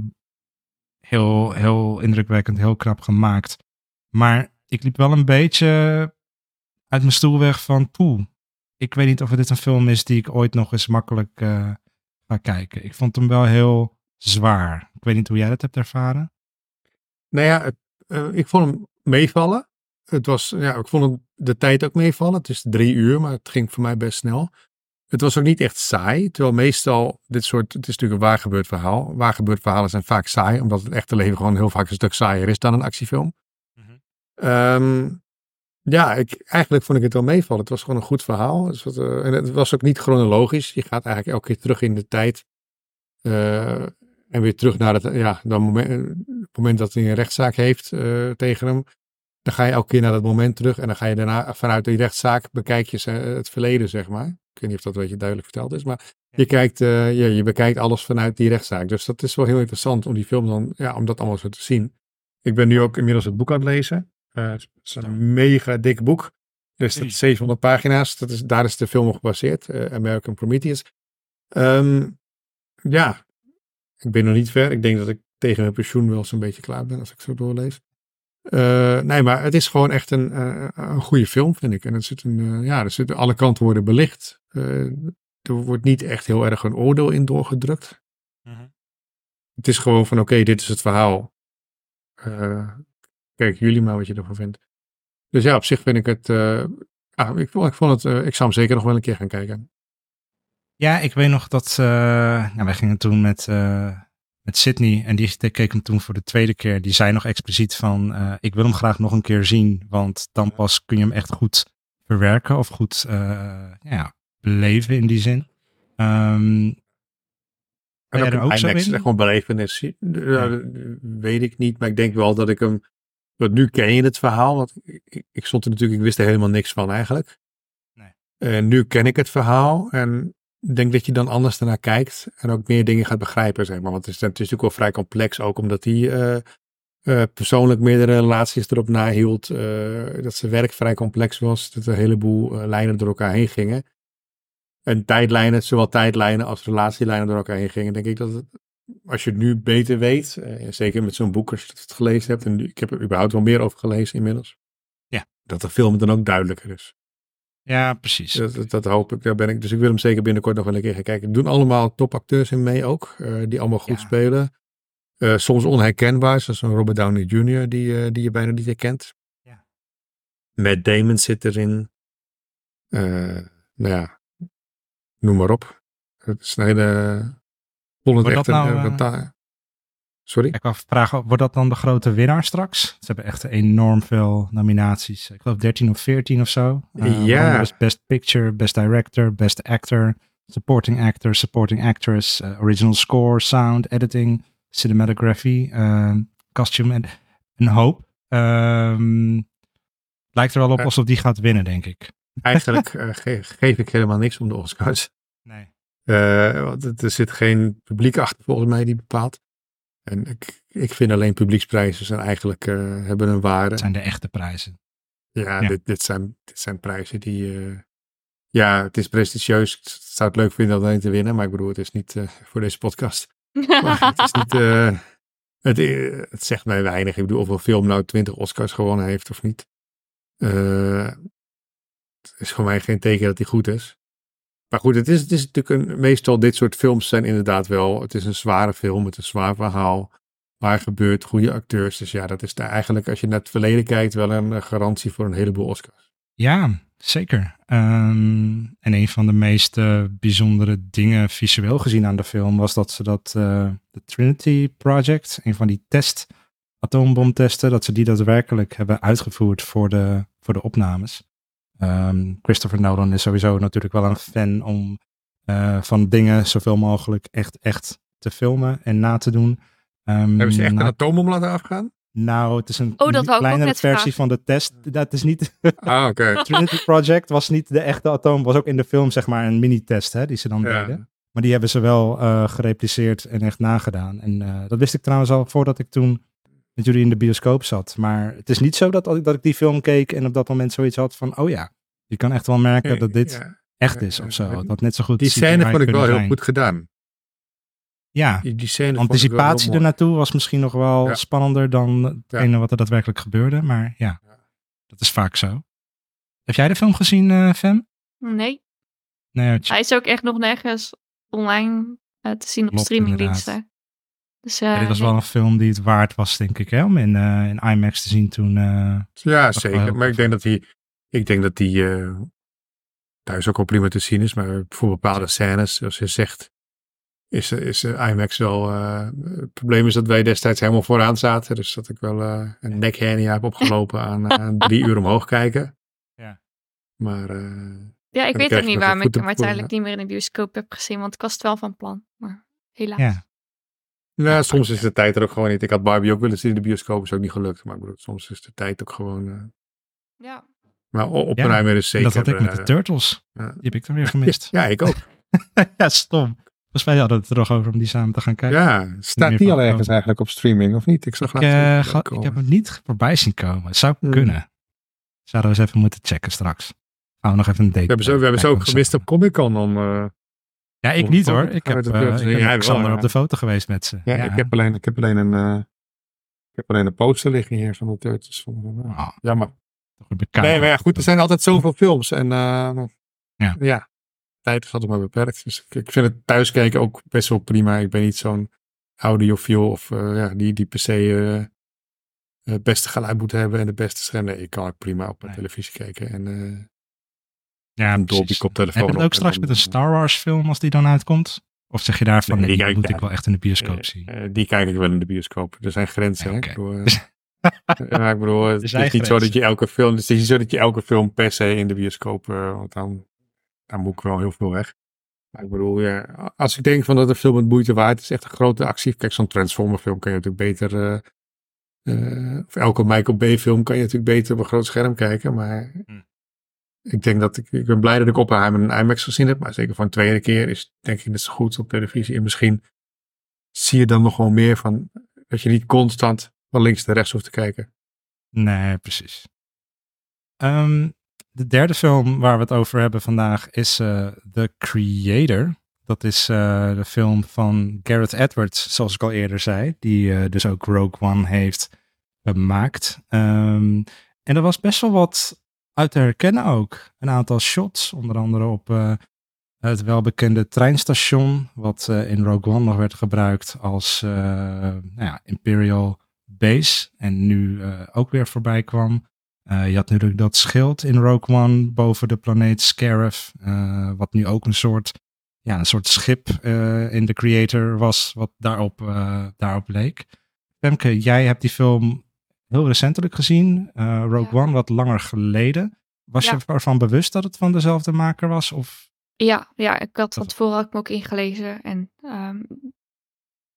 [SPEAKER 1] heel, heel indrukwekkend, heel knap gemaakt. Maar ik liep wel een beetje uit mijn stoel weg van poeh. Ik weet niet of dit een film is die ik ooit nog eens makkelijk eh, ga kijken. Ik vond hem wel heel zwaar. Ik weet niet hoe jij dat hebt ervaren.
[SPEAKER 2] Nou ja, het, eh, ik vond hem meevallen. Het was, ja, ik vond hem de tijd ook meevallen. Het is drie uur, maar het ging voor mij best snel. Het was ook niet echt saai. Terwijl meestal dit soort, het is natuurlijk een waar gebeurd verhaal. Waar gebeurd verhalen zijn vaak saai, omdat het echte leven gewoon heel vaak een stuk saaier is dan een actiefilm.
[SPEAKER 1] Mhm.
[SPEAKER 2] Ehm, ja, ik, eigenlijk vond ik het wel meevallen. Het was gewoon een goed verhaal. Het was, eh, en het was ook niet chronologisch. Je gaat eigenlijk elke keer terug in de tijd. eh, en weer terug naar het, ja, dan moment, het moment dat hij een rechtszaak heeft eh, tegen hem. Dan ga je elke keer naar dat moment terug. En dan ga je daarna vanuit die rechtszaak bekijk je ze- het verleden, zeg maar. Ik weet niet of dat een beetje duidelijk verteld is. Maar je, kijkt, eh, ja, je bekijkt alles vanuit die rechtszaak. Dus dat is wel heel interessant om die film dan, ja, om dat allemaal zo te zien. Ik ben nu ook inmiddels het boek aan het lezen. Eh, het is een mega dik boek. Dus dat is 700 pagina's. Dat is, daar is de film op gebaseerd. eh, American Prometheus. Ehm, ja, ik ben nog niet ver. Ik denk dat ik tegen mijn pensioen wel zo'n beetje klaar ben als ik zo doorlees. Eh, nee, maar het is gewoon echt een, eh, een goede film, vind ik. En het zit een, eh, ja, er zitten alle kanten worden belicht. Er wordt niet echt heel erg een oordeel in doorgedrukt. Het is gewoon van, oké, dit is het verhaal. Kijk jullie maar wat je ervan vindt. Dus ja, op zich vind ik het, ja, ik, vond- ik vond het, ik zou hem zeker nog wel een keer gaan kijken.
[SPEAKER 1] Ja, ik weet nog dat. eh nou, wij gingen toen met, eh, met Sydney. En die keek hem toen voor de tweede keer. Die zei nog expliciet van, eh, ik wil hem graag nog een keer zien. Want dan pas kun je hem echt goed verwerken of goed uh, ja, beleven in die zin. Um,
[SPEAKER 2] en ook, ook IMAX is gewoon belevenis. Ja. weet ik niet, maar ik denk wel dat ik hem... Want nu ken je het verhaal, want ik, ik stond er natuurlijk, ik wist er helemaal niks van eigenlijk. Nee. En nu ken ik het verhaal en denk dat je dan anders ernaar kijkt en ook meer dingen gaat begrijpen, zeg maar. Want het is, het is natuurlijk wel vrij complex, ook omdat hij uh, uh, persoonlijk meerdere relaties erop nahield. Uh, dat zijn werk vrij complex was, dat er een heleboel lijnen door elkaar heen gingen. En tijdlijnen, zowel tijdlijnen als relatielijnen door elkaar heen gingen, denk ik dat als je het nu beter weet, zeker met zo'n boek als je het gelezen hebt, en ik heb er überhaupt wel meer over gelezen inmiddels,
[SPEAKER 1] ja.
[SPEAKER 2] dat de film dan ook duidelijker is.
[SPEAKER 1] Ja, precies.
[SPEAKER 2] Dat, dat, hoop ik. Daar ben ik. Dus ik wil hem zeker binnenkort nog wel een keer gaan kijken. Er doen allemaal topacteurs in mee ook. Uh, die allemaal goed spelen. Uh, soms onherkenbaar. Zoals een Robert Downey Jr. Die, uh, die je bijna niet herkent.
[SPEAKER 1] Ja.
[SPEAKER 2] Matt Damon zit erin. nou ja. Noem maar op. Het is een hele... Echte, nou, Sorry?
[SPEAKER 1] Ik wou vragen, wordt dat dan de grote winnaar straks? Ze hebben echt enorm veel nominaties. Ik geloof 13 of 14 of zo.
[SPEAKER 2] Uh, ja.
[SPEAKER 1] Best Picture, Best Director, Best Actor, Supporting Actor, Supporting Actress, uh, Original Score, Sound, Editing, Cinematography, uh, Costume en een hoop. Um, lijkt er wel op alsof die gaat winnen, denk ik.
[SPEAKER 2] Eigenlijk *laughs* geef ik helemaal niks om de Oscars.
[SPEAKER 1] Nee.
[SPEAKER 2] want er zit geen publiek achter volgens mij die bepaalt. En ik, ik vind alleen publieksprijzen zijn eigenlijk uh, hebben een waarde. Het
[SPEAKER 1] zijn de echte prijzen.
[SPEAKER 2] Ja, Dit, dit, zijn, dit zijn prijzen die. Uh, ja, het is prestigieus. Ik zou het leuk vinden om alleen te winnen, maar ik bedoel, het is niet uh, voor deze podcast. *laughs* het is niet. Het, het, zegt mij weinig. Ik bedoel, of een film nou 20 Oscars gewonnen heeft of niet. het is voor mij geen teken dat hij goed is. Maar goed, het is, het is natuurlijk een, meestal dit soort films zijn inderdaad wel, het is een zware film met een zwaar verhaal. Waar gebeurt, goede acteurs. Dus ja, dat is daar eigenlijk, als je naar het verleden kijkt, wel een garantie voor een heleboel Oscars.
[SPEAKER 1] Ja, zeker. Um, en een van de meest uh, bijzondere dingen visueel gezien aan de film was dat ze dat, uh, de Trinity Project, een van die test, atoombomtesten, dat ze die daadwerkelijk hebben uitgevoerd voor de, voor de opnames. Um, Christopher Nolan is sowieso natuurlijk wel een fan om uh, van dingen zoveel mogelijk echt, echt te filmen en na te doen.
[SPEAKER 2] Um, Hebben ze echt een atoombom laten afgaan?
[SPEAKER 1] Nou, het is een
[SPEAKER 3] oh,
[SPEAKER 1] kleinere versie van de test. Dat is niet. *laughs*
[SPEAKER 2] ah, oké. Okay.
[SPEAKER 1] Trinity Project was niet de echte atoom, was ook in de film zeg maar een mini-test hè, die ze dan ja. deden. Maar die hebben ze wel uh, gerepliceerd en echt nagedaan. En uh, dat wist ik trouwens al voordat ik toen met jullie in de bioscoop zat. Maar het is niet zo dat, dat ik die film keek en op dat moment zoiets had van, oh ja, je kan echt wel merken dat dit ja, echt is of zo. Dat net zo goed
[SPEAKER 2] Die scène vond ik wel heel goed gedaan.
[SPEAKER 1] Ja,
[SPEAKER 2] die, die scène
[SPEAKER 1] anticipatie ernaartoe was misschien nog wel spannender dan hetgene wat er daadwerkelijk gebeurde. Maar ja, dat is vaak zo. Heb jij de film gezien, uh, Fem?
[SPEAKER 3] Nee.
[SPEAKER 1] nee
[SPEAKER 3] Hij is ook echt nog nergens online uh, te zien op streamingdiensten. Dus,
[SPEAKER 1] ja, dit was wel een film die het waard was, denk ik, hè, om in, uh, in IMAX te zien toen. Uh,
[SPEAKER 2] ja, zeker. Maar ik denk dat hij, ik denk dat die uh, thuis ook wel prima te zien is. Maar voor bepaalde scènes, zoals je zegt, is, is IMAX wel. het probleem is dat wij destijds helemaal vooraan zaten. Dus dat ik wel een nekhernia heb opgelopen aan, aan drie uur omhoog kijken. *laughs*
[SPEAKER 1] Ja.
[SPEAKER 2] Maar.
[SPEAKER 3] ja, ik weet ook niet waarom ik hem uiteindelijk niet meer in de bioscoop heb gezien. Want ik was het wel van plan. Maar helaas.
[SPEAKER 1] Ja.
[SPEAKER 2] Ja, soms is de tijd er ook gewoon niet. Ik had Barbie ook willen zien in de bioscoop, is ook niet gelukt. Maar ik bedoel, soms is de tijd ook gewoon. Uh...
[SPEAKER 3] Ja.
[SPEAKER 2] Maar Oppenheimer ja, is zeker.
[SPEAKER 1] Dat had ik met de eh, Turtles. Die heb ik dan weer gemist. *laughs*
[SPEAKER 2] ja, ik ook. *laughs*
[SPEAKER 1] ja, stom. Volgens mij hadden we het er nog over om die samen te gaan kijken.
[SPEAKER 2] Ja, staat die al ergens eigenlijk op streaming of niet? Ik zag
[SPEAKER 1] ik, uh, ik heb hem niet voorbij zien komen. Het zou hmm. kunnen. Zouden we eens even moeten checken straks. Gaan we nog even een date.
[SPEAKER 2] We hebben zo, we hebben zo ook gemist op Comic Con om. Uh,
[SPEAKER 1] ja, ik niet hoor. Ik heb, uh, ik ben Xander op de foto geweest met ze.
[SPEAKER 2] Ja, Ik, heb alleen, ik heb alleen een, uh, ik heb alleen een poster liggen hier van de Turtles. Van, uh, oh, ja, maar. Nee, maar ja, goed, er zijn altijd zoveel films. En ja. ja, tijd is altijd maar beperkt. Dus ik, ik vind het thuiskijken ook best wel prima. Ik ben niet zo'n audiofiel of ja, die, die per se het beste geluid moet hebben en de beste scherm. Nee, ik kan ook prima op mijn nee. televisie kijken. En
[SPEAKER 1] ja,
[SPEAKER 2] een Dolby koptelefoon.
[SPEAKER 1] Heb je het ook straks met een Star Wars film als die dan uitkomt? Of zeg je daarvan,
[SPEAKER 2] Nee,
[SPEAKER 1] nee,
[SPEAKER 2] die kijk-
[SPEAKER 1] moet ik wel echt in de bioscoop
[SPEAKER 2] Eh,
[SPEAKER 1] zien?
[SPEAKER 2] eh, die kijk ik wel in de bioscoop. Er zijn grenzen. hè.
[SPEAKER 1] Oké.
[SPEAKER 2] Ik bedoel, eh, *laughs* ja, ik bedoel, *laughs* het is niet zo dat je elke film, het is niet zo dat je elke film per se in de bioscoop, want dan, dan moet ik wel heel veel weg. Maar ik bedoel, ja, als ik denk van dat een film het moeite waard is, echt een grote actie. Kijk, zo'n Transformer film kan je natuurlijk beter, of elke Michael Bay film kan je natuurlijk beter op een groot scherm kijken. Maar
[SPEAKER 1] Hm.
[SPEAKER 2] Ik denk dat ik, ik ben blij dat ik Oppenheimer in IMAX gezien heb. Maar zeker voor een tweede keer is denk ik net zo goed op televisie. En misschien zie je dan nog wel meer van, dat je niet constant van links naar rechts hoeft te kijken.
[SPEAKER 1] Nee, precies. Ehm, de derde film waar we het over hebben vandaag is eh, The Creator. Dat is eh, de film van Gareth Edwards, zoals ik al eerder zei. Die eh, dus ook Rogue One heeft gemaakt. Ehm, en er was best wel wat uit te herkennen ook. Een aantal shots, onder andere op eh, het welbekende treinstation. Wat eh, in Rogue One nog werd gebruikt als eh, nou ja, Imperial Base. En nu ook weer voorbij kwam. Je had natuurlijk dat schild in Rogue One boven de planeet Scarif. wat nu ook een soort, ja, een soort schip in de Creator was. Wat daarop, daarop leek. Femke, jij hebt die film heel recentelijk gezien. eh, Rogue
[SPEAKER 3] Ja.
[SPEAKER 1] One wat langer geleden. Was
[SPEAKER 3] Ja.
[SPEAKER 1] je ervan bewust dat het van dezelfde maker was? Of
[SPEAKER 3] Ja, ja, ik had van tevoren had ik me ook ingelezen. En ehm,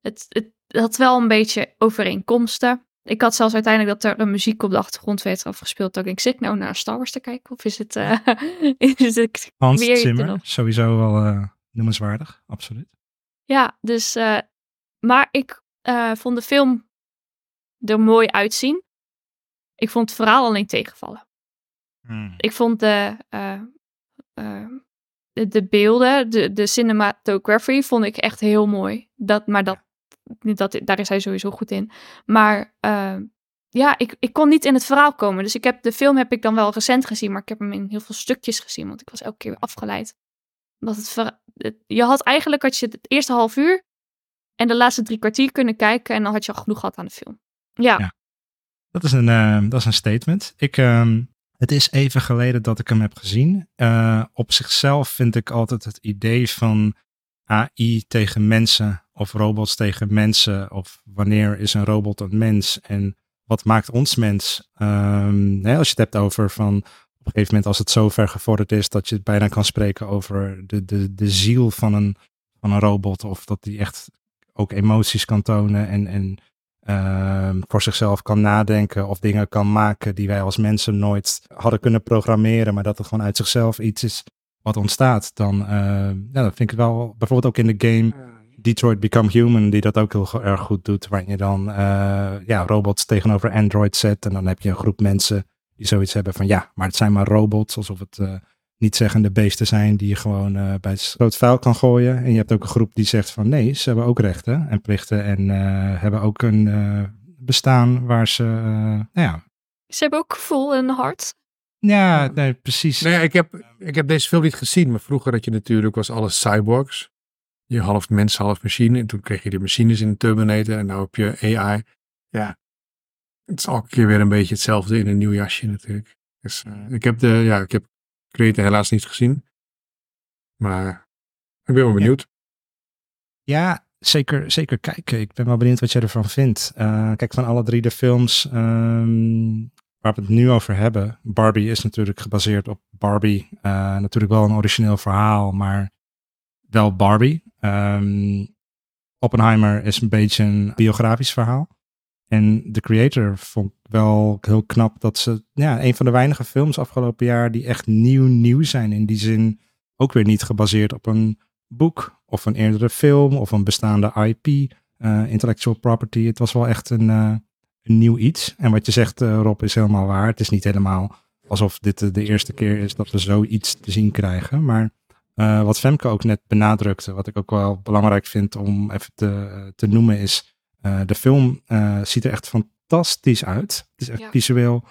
[SPEAKER 3] het, het had wel een beetje overeenkomsten. Ik had zelfs uiteindelijk dat er een muziek op de achtergrond werd afgespeeld. Dat ik denk, zit ik nou naar Star Wars te kijken? Of is het, eh, *laughs* is het
[SPEAKER 1] Hans
[SPEAKER 3] weer
[SPEAKER 1] Zimmer? Sowieso wel eh, noemenswaardig, absoluut.
[SPEAKER 3] Ja, dus, maar ik vond de film er mooi uitzien. Ik vond het verhaal alleen tegenvallen. Ik vond de, eh, eh, de, de beelden, de, de cinematography, vond ik echt heel mooi. Dat, maar dat, dat, daar is hij sowieso goed in. Maar eh, ja, ik, ik kon niet in het verhaal komen. Dus ik heb, de film heb ik dan wel recent gezien, maar ik heb hem in heel veel stukjes gezien. Want ik was elke keer afgeleid. Het, verha- het- je had eigenlijk had je het eerste half uur en de laatste drie kwartier kunnen kijken. En dan had je al genoeg gehad aan de film. Ja.
[SPEAKER 1] Dat is een, eh, dat is een statement. Ik, ehm, het is even geleden dat ik hem heb gezien. Eh, op zichzelf vind ik altijd het idee van AI tegen mensen of robots tegen mensen. Of wanneer is een robot een mens en wat maakt ons mens? Ehm, als je het hebt over van op een gegeven moment als het zo ver gevorderd is dat je het bijna kan spreken over de, de, de ziel van een, van een robot. Of dat die echt ook emoties kan tonen en, en ehm, voor zichzelf kan nadenken of dingen kan maken die wij als mensen nooit hadden kunnen programmeren, maar dat het gewoon uit zichzelf iets is wat ontstaat, dan eh, ja, dat vind ik wel, bijvoorbeeld ook in de game Detroit Become Human, die dat ook heel erg goed doet, waarin je dan eh, ja, robots tegenover Android zet en dan heb je een groep mensen die zoiets hebben van ja, maar het zijn maar robots, alsof het eh, niet zeggende beesten zijn die je gewoon eh, bij het groot vuil kan gooien. En je hebt ook een groep die zegt van nee, ze hebben ook rechten en plichten en eh, hebben ook een eh, bestaan waar ze, nou ja,
[SPEAKER 3] ze hebben ook gevoel en hart.
[SPEAKER 1] ja, nee, precies.
[SPEAKER 2] Nee, ik heb, ik heb deze film niet gezien, maar vroeger had je natuurlijk was alles cyborgs. Je half mens, half machine. En toen kreeg je de machines in Terminator en nu heb je AI. Ja, het is elke keer weer een beetje hetzelfde in een nieuw jasje natuurlijk. Dus eh, ik heb de, ja, ik heb Creator helaas niet gezien. Maar ik ben wel benieuwd.
[SPEAKER 1] Ja, zeker, zeker kijken. Ik ben wel benieuwd wat jij ervan vindt. Eh, kijk, van alle drie de films ehm, waar we het nu over hebben. Barbie is natuurlijk gebaseerd op Barbie. Eh, natuurlijk wel een origineel verhaal, maar wel Barbie. Ehm, Oppenheimer is een beetje een biografisch verhaal. En The Creator vond ik wel heel knap dat ze, ja, een van de weinige films afgelopen jaar die echt nieuw nieuw zijn. In die zin ook weer niet gebaseerd op een boek of een eerdere film of een bestaande IP, eh, intellectual property. Het was wel echt een, eh, een nieuw iets. En wat je zegt, eh, Rob, is helemaal waar. Het is niet helemaal alsof dit de, de eerste keer is dat we zoiets te zien krijgen. Maar wat Femke ook net benadrukte, wat ik ook wel belangrijk vind om even te, te noemen, is eh, de film eh, ziet er echt fantastisch uit. Het is echt
[SPEAKER 3] Ja.
[SPEAKER 1] visueel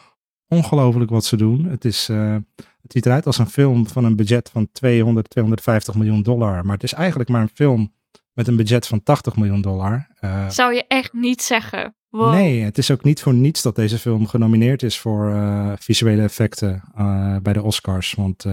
[SPEAKER 1] ongelooflijk wat ze doen. Het, is, eh, het ziet eruit als een film van een budget van 200, 250 miljoen dollar. Maar het is eigenlijk maar een film met een budget van 80 miljoen dollar.
[SPEAKER 3] Zou je echt niet zeggen. Wow.
[SPEAKER 1] Nee, het is ook niet voor niets dat deze film genomineerd is voor visuele effecten bij de Oscars. Want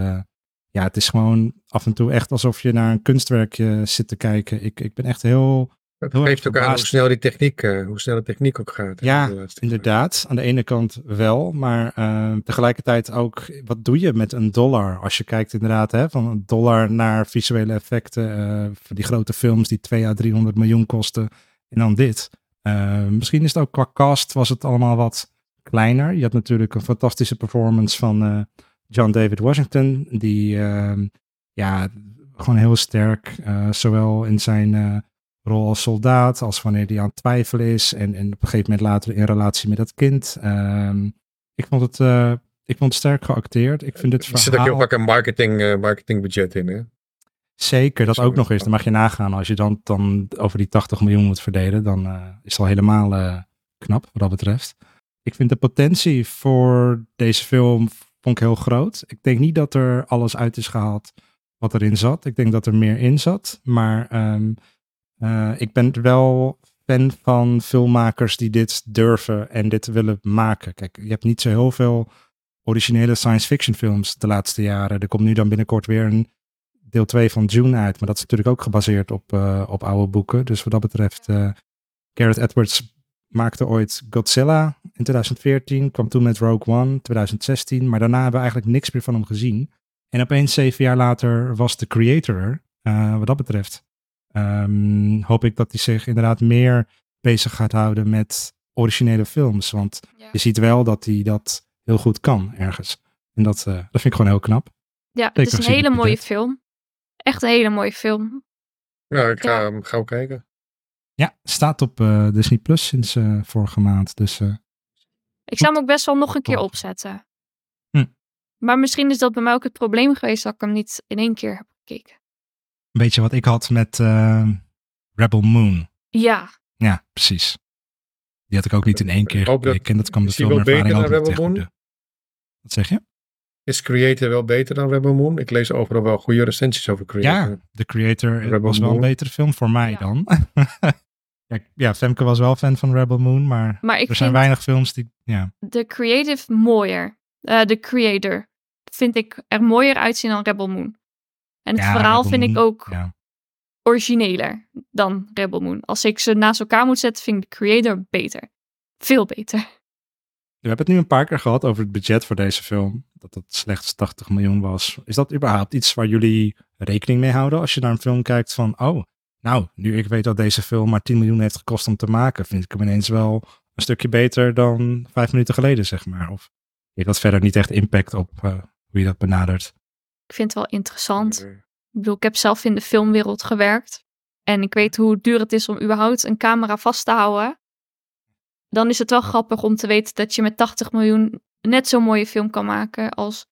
[SPEAKER 1] ja, het is gewoon af en toe echt alsof je naar een kunstwerkje zit te kijken. Ik, ik ben echt heel, Erg
[SPEAKER 2] geeft ook aan hoe snel die techniek, eh, hoe snel de techniek ook gaat.
[SPEAKER 1] Ja, inderdaad. Aan de ene kant wel, maar eh, tegelijkertijd ook, wat doe je met een dollar? Als je kijkt inderdaad hè, van een dollar naar visuele effecten, eh, voor die grote films die 2 à 300 miljoen kosten en dan dit. Eh, misschien is het ook qua cast was het allemaal wat kleiner. Je had natuurlijk een fantastische performance van eh, John David Washington, die ehm, ja, gewoon heel sterk, zowel in zijn rol als soldaat, als wanneer hij aan het twijfelen is en, en op een gegeven moment later in relatie met dat kind. Ehm, ik, vond het, eh, ik vond het sterk geacteerd. Ik vind het
[SPEAKER 2] Er zit ook heel
[SPEAKER 1] verhaal...
[SPEAKER 2] vaak een marketing, eh, marketingbudget in. Hè?
[SPEAKER 1] Zeker, dat
[SPEAKER 2] Sorry.
[SPEAKER 1] ook nog eens. Dan mag je nagaan. Als je dan, dan over die 80 miljoen moet verdelen, dan eh, is het al helemaal knap wat dat betreft. Ik vind de potentie voor deze film vond ik heel groot. Ik denk niet dat er alles uit is gehaald wat erin zat. Ik denk dat er meer in zat. Maar ehm, eh, ik ben wel fan van filmmakers die dit durven en dit willen maken. Kijk, je hebt niet zo heel veel originele science fiction films de laatste jaren. Er komt nu dan binnenkort weer een deel 2 van June uit. Maar dat is natuurlijk ook gebaseerd op, eh, op oude boeken. Dus wat dat betreft, eh Gareth Edwards maakte ooit Godzilla in 2014. Kwam toen met Rogue One 2016. Maar daarna hebben we eigenlijk niks meer van hem gezien. En opeens zeven jaar later was de creator. Eh, wat dat betreft ehm, hoop ik dat hij zich inderdaad meer bezig gaat houden met originele films. Want
[SPEAKER 3] Ja.
[SPEAKER 1] je ziet wel dat hij dat heel goed kan ergens. En dat, eh, dat vind ik gewoon heel knap.
[SPEAKER 3] Ja, het is een hele mooie film. Echt een hele mooie film.
[SPEAKER 2] Nou, ik ga
[SPEAKER 3] Ja.
[SPEAKER 2] hem gauw kijken.
[SPEAKER 1] Ja, staat op eh, Disney Plus sinds eh, vorige maand. Dus eh,
[SPEAKER 3] Ik zou hem ook best wel nog een keer opzetten.
[SPEAKER 1] Hm.
[SPEAKER 3] Maar misschien is dat bij mij ook het probleem geweest dat ik hem niet in één keer heb gekeken.
[SPEAKER 1] Weet je wat ik had met eh, Rebel Moon?
[SPEAKER 3] Ja,
[SPEAKER 1] Ja, precies. Die had ik ook niet in één keer
[SPEAKER 2] Ik hoop dat-
[SPEAKER 1] gekeken. En dat kwam de filmervaring ook niet
[SPEAKER 2] Rebel.
[SPEAKER 1] Wat zeg je?
[SPEAKER 2] Is Creator wel beter dan Rebel Moon? Ik lees overal wel goede recensies over Creator.
[SPEAKER 1] Ja, The Creator
[SPEAKER 2] Rebel
[SPEAKER 1] was wel een betere film voor mij
[SPEAKER 3] Ja.
[SPEAKER 1] dan. *laughs* Kijk, ja, Femke was wel fan van Rebel Moon, maar er zijn weinig films die... Ja,
[SPEAKER 3] de creative mooier. Eh, de creator vind ik er mooier uitzien dan Rebel Moon. En het
[SPEAKER 1] Ja,
[SPEAKER 3] verhaal
[SPEAKER 1] Rebel
[SPEAKER 3] vind ik ook
[SPEAKER 1] ja.
[SPEAKER 3] origineler dan Rebel Moon. Als ik ze naast elkaar moet zetten, vind ik de creator beter. Veel beter.
[SPEAKER 1] We hebben het nu een paar keer gehad over het budget voor deze film. Dat het slechts 80 miljoen was. Is dat überhaupt iets waar jullie rekening mee houden als je naar een film kijkt van... Oh, nou, nu ik weet dat deze film maar 10 miljoen heeft gekost om te maken... vind ik hem ineens wel een stukje beter dan vijf minuten geleden, zeg maar. Of heeft dat verder niet echt impact op eh, hoe je dat benadert?
[SPEAKER 3] Ik vind het wel interessant. Ik bedoel, ik heb zelf in de filmwereld gewerkt. En ik weet hoe duur het is om überhaupt een camera vast te houden. Dan is het wel grappig om te weten dat je met 80 miljoen net zo'n mooie film kan maken als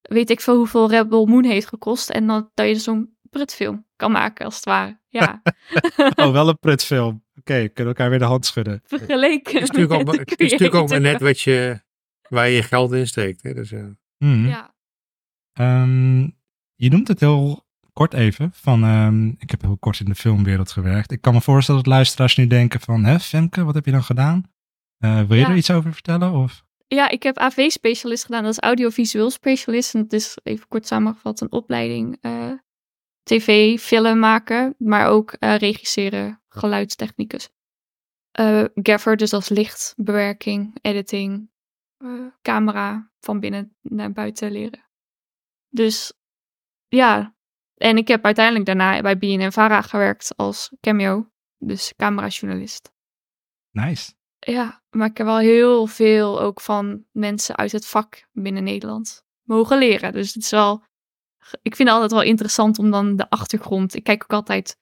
[SPEAKER 3] weet ik veel hoeveel Rebel Moon heeft gekost. En dan dat je zo'n prutfilm kan maken, als het ware. Ja, *laughs*
[SPEAKER 1] Oh, wel een *laughs* prutfilm. Oké, kunnen we elkaar weer de hand schudden. *laughs*
[SPEAKER 3] vergeleken
[SPEAKER 2] Het is natuurlijk
[SPEAKER 3] met
[SPEAKER 2] ook,
[SPEAKER 3] de
[SPEAKER 2] het is natuurlijk ook maar net wat je, waar je je geld in steekt. Hè? Dus, eh,
[SPEAKER 1] Mhm.
[SPEAKER 3] Ja,
[SPEAKER 1] Ehm, je noemt het heel kort even. Van, ehm, ik heb heel kort in de filmwereld gewerkt. Ik kan me voorstellen dat luisteraars nu denken van... Hè, Femke, wat heb je dan gedaan? Eh, wil je
[SPEAKER 3] Ja.
[SPEAKER 1] er iets over vertellen? Of?
[SPEAKER 3] ja, ik heb AV-specialist gedaan. Dat is audiovisueel specialist. En dat is even kort samengevat een opleiding. eh, TV, film maken, maar ook eh, regisseren, geluidstechnicus. Gaffer, dus is lichtbewerking, editing, camera van binnen naar buiten leren. Dus ja, en ik heb uiteindelijk daarna bij BNN-Vara gewerkt als cameo, dus camerajournalist.
[SPEAKER 1] Nice.
[SPEAKER 3] Ja, maar ik heb wel heel veel ook van mensen uit het vak binnen Nederland mogen leren. Dus het is wel, ik vind het altijd wel interessant om dan de achtergrond. Ik kijk ook altijd,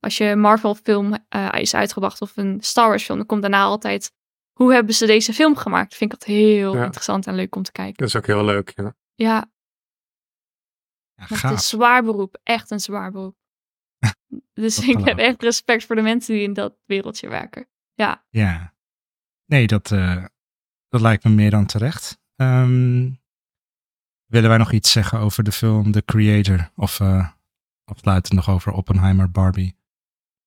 [SPEAKER 3] als je een Marvel film eh, is uitgebracht of een Star Wars film, dan komt daarna altijd, hoe hebben ze deze film gemaakt? Dat vind ik altijd heel
[SPEAKER 2] Ja.
[SPEAKER 3] interessant en leuk om te kijken.
[SPEAKER 2] dat is ook heel leuk. Ja.
[SPEAKER 3] Ja,
[SPEAKER 1] Ja,
[SPEAKER 3] het is een zwaar beroep, echt een zwaar beroep. *laughs* dus ik heb echt respect voor de mensen die in dat wereldje werken. Ja,
[SPEAKER 1] Ja. Nee, dat, eh, dat lijkt me meer dan terecht. Ehm, willen wij nog iets zeggen over de film The Creator? Of uh, afsluitend nog over Oppenheimer, Barbie?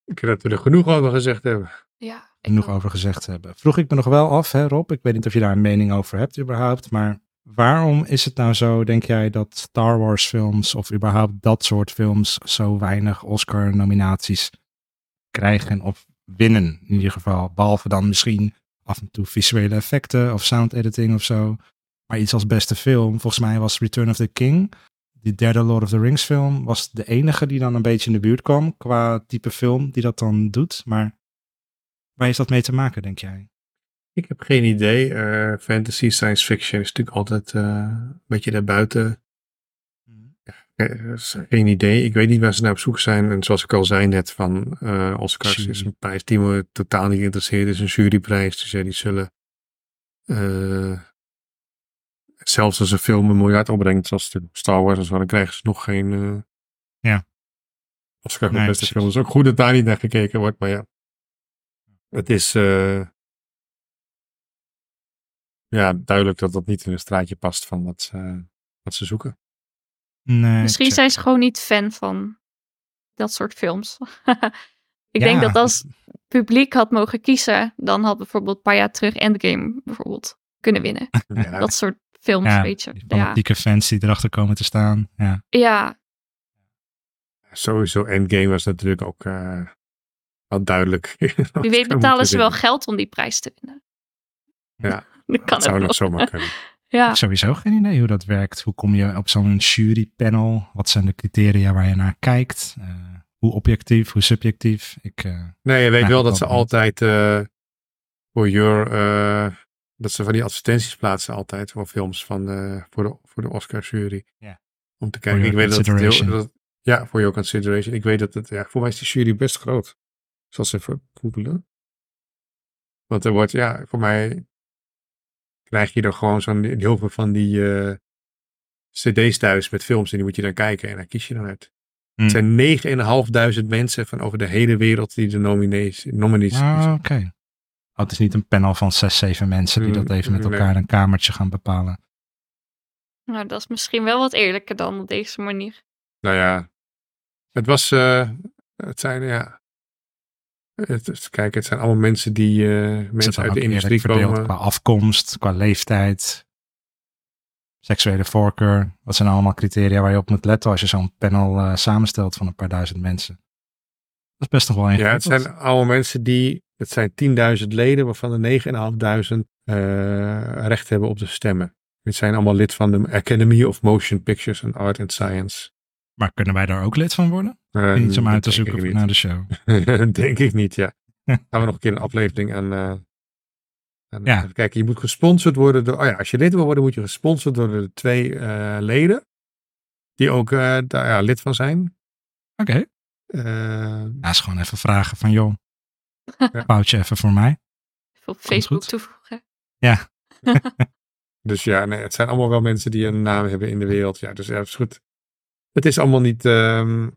[SPEAKER 2] Ik denk dat we er genoeg over gezegd hebben.
[SPEAKER 3] ja.
[SPEAKER 1] Genoeg
[SPEAKER 3] ook.
[SPEAKER 1] over gezegd hebben. Vroeg ik me nog wel af, hè Rob? Ik weet niet of je daar een mening over hebt überhaupt. Maar waarom is het nou zo, denk jij, dat Star Wars films of überhaupt dat soort films zo weinig Oscar-nominaties krijgen of winnen in ieder geval? Behalve dan misschien af en toe visuele effecten of sound editing of zo. Maar iets als beste film, volgens mij was Return of the King, die derde Lord of the Rings film, was de enige die dan een beetje in de buurt kwam qua type film die dat dan doet. Maar waar is dat mee te maken, denk jij?
[SPEAKER 2] Ik heb geen idee. Eh, fantasy, science fiction is natuurlijk altijd eh, een beetje daarbuiten. Eh, is geen idee. Ik weet niet waar ze naar op zoek zijn. En zoals ik al zei net, van eh Oscars is een prijs die me totaal niet interesseert. Het is een juryprijs. Dus ja, die zullen... eh, zelfs als een film een miljard opbrengt, zoals de Star Wars en zo, dan krijgen ze nog geen... eh,
[SPEAKER 1] Ja.
[SPEAKER 2] Oscar voor
[SPEAKER 1] Nee,
[SPEAKER 2] beste film. Het is ook goed dat daar niet naar gekeken wordt, maar ja. Het is... eh, ja, duidelijk dat dat niet in een straatje past van wat ze, wat ze zoeken.
[SPEAKER 1] Nee,
[SPEAKER 3] Misschien
[SPEAKER 1] check.
[SPEAKER 3] zijn ze gewoon niet fan van dat soort films. *laughs* ik
[SPEAKER 1] Ja.
[SPEAKER 3] denk dat als het publiek had mogen kiezen, dan had bijvoorbeeld een paar jaar terug Endgame bijvoorbeeld kunnen winnen.
[SPEAKER 2] Ja,
[SPEAKER 3] Dat soort films,
[SPEAKER 1] Ja,
[SPEAKER 3] weet je.
[SPEAKER 1] Die
[SPEAKER 3] Ja.
[SPEAKER 1] fanatieke fans die erachter komen te staan. Ja.
[SPEAKER 3] ja,
[SPEAKER 2] Sowieso Endgame was natuurlijk ook eh wel duidelijk. *laughs*
[SPEAKER 3] wie weet betalen ze wel geld om die prijs te winnen.
[SPEAKER 2] Ja, *laughs*
[SPEAKER 3] dat kan
[SPEAKER 2] Dat zou nog zomaar kunnen. *laughs*
[SPEAKER 3] Ja,
[SPEAKER 1] Sowieso geen idee hoe dat werkt. Hoe kom je op zo'n jurypanel? Wat zijn de criteria waar je naar kijkt? Eh, hoe objectief, hoe subjectief? Ik, eh,
[SPEAKER 2] Nee, je weet wel dat ze altijd eh, voor your, eh, dat ze van die advertenties plaatsen altijd voor films van de, voor de, voor de Oscar jury.
[SPEAKER 1] Ja.
[SPEAKER 2] Om te kijken. Ik weet dat het heel, dat, ja, voor your consideration. Ik weet dat het, ja, voor mij is die jury best groot. Zal ze even googelen. Want er wordt, ja, voor mij krijg je er gewoon zo'n heel veel van die eh, cd's thuis met films en die moet je dan kijken en daar kies je dan uit.
[SPEAKER 1] Hmm.
[SPEAKER 2] Het zijn 9.500 mensen van over de hele wereld die de nominees, nominees
[SPEAKER 1] ah, oké. Oh, het is niet een panel van zes, zeven mensen die dat
[SPEAKER 2] Mm,
[SPEAKER 1] even met
[SPEAKER 2] nee.
[SPEAKER 1] elkaar in een kamertje gaan bepalen.
[SPEAKER 3] nou, dat is misschien wel wat eerlijker dan op deze manier.
[SPEAKER 2] Nou ja, het was, eh, het zijn, ja, het, kijk, het zijn allemaal mensen die,
[SPEAKER 1] het
[SPEAKER 2] mensen uit de industrie komen.
[SPEAKER 1] qua afkomst, qua leeftijd, seksuele voorkeur? Wat zijn allemaal criteria waar je op moet letten als je zo'n panel eh, samenstelt van een paar duizend mensen? Dat is best nog wel
[SPEAKER 2] Ja, het zijn allemaal mensen die, het zijn 10.000 leden, waarvan de 9.500 eh recht hebben op de stemmen. Dit zijn allemaal lid van de Academy of Motion Pictures and Art and Science.
[SPEAKER 1] Maar kunnen wij daar ook lid van worden?
[SPEAKER 2] Eh,
[SPEAKER 1] Niet om uit te zoeken naar de show. *laughs*
[SPEAKER 2] denk ik niet, ja. *laughs* Gaan we nog een keer een aflevering aan, eh aan
[SPEAKER 1] Ja.
[SPEAKER 2] even kijken. Je moet gesponsord worden door, oh ja, als je lid wil worden, moet je gesponsord worden door de twee eh, leden. Die ook eh, daar ja, lid van zijn.
[SPEAKER 1] Oké.
[SPEAKER 2] Eh,
[SPEAKER 1] Ja, is gewoon even vragen van, joh,
[SPEAKER 2] Ja.
[SPEAKER 1] foutje even voor mij.
[SPEAKER 3] Even op Facebook toevoegen. *laughs*
[SPEAKER 2] dus ja, nee, het zijn allemaal wel mensen die een naam hebben in de wereld. Ja, dus ja, dat is goed. Het is allemaal niet, ehm,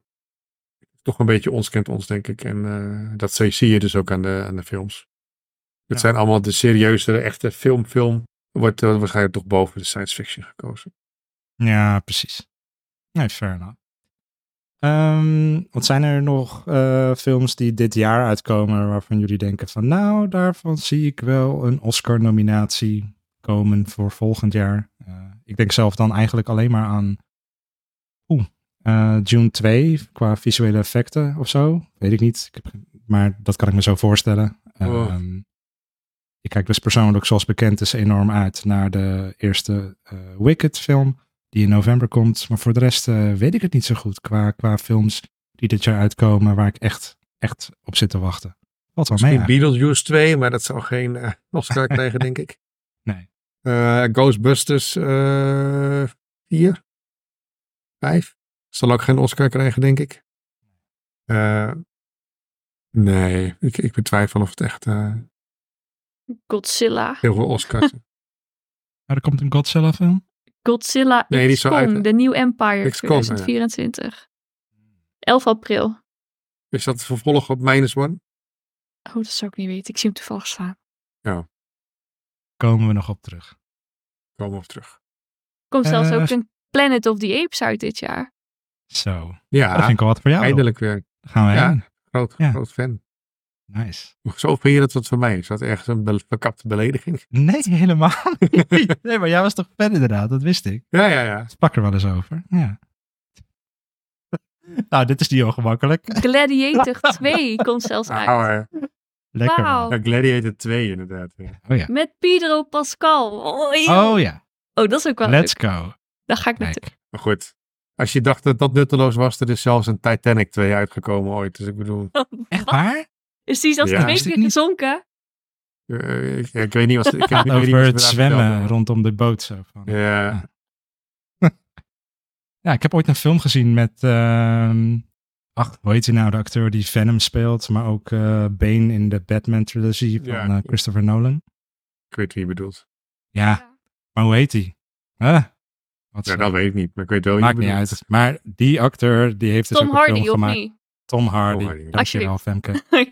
[SPEAKER 2] toch een beetje ons kent ons, denk ik. En eh, dat zie je dus ook aan de, aan de films. Het
[SPEAKER 1] Ja.
[SPEAKER 2] zijn allemaal de serieuze, echte film, film. Wordt eh, waarschijnlijk toch boven de science fiction gekozen.
[SPEAKER 1] Ja, precies. Nee, fair enough. Ehm, wat zijn er nog eh, films die dit jaar uitkomen waarvan jullie denken van nou, daarvan zie ik wel een Oscar-nominatie komen voor volgend jaar. Ik denk zelf dan eigenlijk alleen maar aan oeh, eh, June 2 qua visuele effecten of zo. Weet ik niet, ik heb, maar dat kan ik me zo voorstellen.
[SPEAKER 2] Oh.
[SPEAKER 1] Ehm, ik kijk dus persoonlijk, zoals bekend is, enorm uit naar de eerste eh, Wicked film die in november komt. Maar voor de rest eh, weet ik het niet zo goed qua, qua films die dit jaar uitkomen waar ik echt, echt op zit te wachten. Wat wel mee. Eigenlijk.
[SPEAKER 2] Beetlejuice 2, maar dat zou geen Oscar krijgen, *laughs* denk ik.
[SPEAKER 1] Nee.
[SPEAKER 2] Ghostbusters eh 4, 5. Zal ook geen Oscar krijgen, denk ik. Eh, nee, ik, ik betwijfel of het echt eh,
[SPEAKER 3] Godzilla.
[SPEAKER 2] heel veel Oscars. *laughs*
[SPEAKER 1] Maar er komt een Godzilla film.
[SPEAKER 3] Godzilla
[SPEAKER 2] Nee,
[SPEAKER 3] X Kong, de New Empire
[SPEAKER 2] X Kong, ja.
[SPEAKER 3] 2024. 11 april.
[SPEAKER 2] Is dat het vervolg op Minus One?
[SPEAKER 3] Oh, dat zou ik niet weten. Ik zie hem toevallig staan.
[SPEAKER 1] Komen we nog op terug.
[SPEAKER 2] Komen we op terug.
[SPEAKER 3] Komt zelfs
[SPEAKER 1] Eh,
[SPEAKER 3] ook een Planet of the Apes uit dit jaar.
[SPEAKER 1] Zo, dat
[SPEAKER 2] Ja,
[SPEAKER 1] vind ik wel wat voor jou.
[SPEAKER 2] eindelijk weer.
[SPEAKER 1] Dan gaan we
[SPEAKER 2] Ja.
[SPEAKER 1] heen.
[SPEAKER 2] Groot,
[SPEAKER 1] Ja.
[SPEAKER 2] groot fan.
[SPEAKER 1] Nice.
[SPEAKER 2] Zo vind je dat wat voor mij? Is dat ergens een verkapte belediging?
[SPEAKER 1] Nee, *laughs* helemaal niet. *laughs* Nee, maar jij was toch fan inderdaad, dat wist ik.
[SPEAKER 2] Ja, ja, ja.
[SPEAKER 1] Sprak er wel eens over. Ja. *laughs* nou, dit is niet ongemakkelijk.
[SPEAKER 3] Gladiator 2 komt zelfs uit.
[SPEAKER 1] Lekker
[SPEAKER 2] ja, Gladiator 2 inderdaad. Ja.
[SPEAKER 1] Oh ja.
[SPEAKER 3] Met Pedro Pascal. Oh, joh.
[SPEAKER 1] Oh ja.
[SPEAKER 3] Oh, dat is ook wel
[SPEAKER 1] Let's
[SPEAKER 3] leuk.
[SPEAKER 1] go.
[SPEAKER 3] Daar ga ik naartoe.
[SPEAKER 1] Kijk.
[SPEAKER 2] Maar goed, als je dacht dat dat nutteloos was, er is zelfs een Titanic 2 uitgekomen ooit. Dus ik bedoel, *laughs*
[SPEAKER 1] Echt
[SPEAKER 3] Wat?
[SPEAKER 1] waar?
[SPEAKER 3] Is die zelfs
[SPEAKER 2] Ja.
[SPEAKER 3] twee keer
[SPEAKER 1] niet.
[SPEAKER 3] gezonken?
[SPEAKER 2] eh, ik, ik weet niet wat. Ik, heb, *laughs* ik weet niet
[SPEAKER 1] Over
[SPEAKER 2] ze
[SPEAKER 1] het zwemmen rondom de boot zo. Van.
[SPEAKER 2] Ja, *laughs*
[SPEAKER 1] Ja, ik heb ooit een film gezien met, ehm ach, hoe heet hij nou, de acteur die Venom speelt, maar ook eh, Bane in de Batman trilogie van
[SPEAKER 2] Ja.
[SPEAKER 1] eh, Christopher Nolan.
[SPEAKER 2] ik weet wie je bedoelt.
[SPEAKER 1] Ja, maar hoe heet hij? Huh? Wat
[SPEAKER 2] Ja, dat weet ik niet, maar ik weet wel
[SPEAKER 1] Maakt niet uit. Maar die acteur, die heeft dus
[SPEAKER 3] Tom
[SPEAKER 1] ook een film
[SPEAKER 3] Hardy, of
[SPEAKER 1] gemaakt.
[SPEAKER 3] niet?
[SPEAKER 1] Tom Hardy.
[SPEAKER 2] Tom Hardy.
[SPEAKER 1] Dankjewel, Femke. *laughs*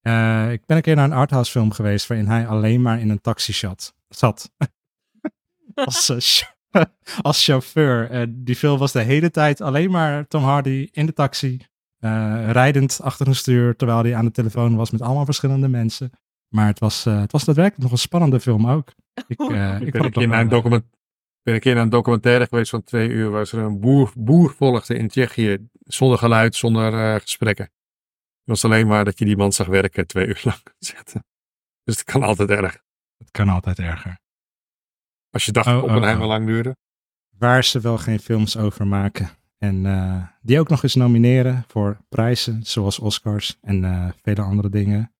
[SPEAKER 1] Eh, ik ben een keer naar een arthouse film geweest waarin hij alleen maar in een taxi zat. zat. *laughs* als, eh, *laughs* als chauffeur. En die film was de hele tijd alleen maar Tom Hardy in de taxi. eh, rijdend achter een stuur terwijl hij aan de telefoon was met allemaal verschillende mensen. Maar het was, eh, het was daadwerkelijk nog een spannende film ook. Ik, eh,
[SPEAKER 2] Ik
[SPEAKER 1] ik
[SPEAKER 2] ben een, keer naar een document, ben een keer naar een documentaire geweest van twee uur, waar ze een boer, boer volgde in Tsjechië, zonder geluid, zonder eh, gesprekken. Het was alleen maar dat je die man zag werken twee uur lang. *laughs* Zetten. Dus het kan altijd erg.
[SPEAKER 1] Het kan altijd erger.
[SPEAKER 2] Als je dacht
[SPEAKER 1] Oh,
[SPEAKER 2] dat
[SPEAKER 1] oh,
[SPEAKER 2] Oppenheimer
[SPEAKER 1] oh.
[SPEAKER 2] lang duurde.
[SPEAKER 1] waar ze wel geen films over maken. En eh, die ook nog eens nomineren voor prijzen, zoals Oscars en eh, vele andere dingen.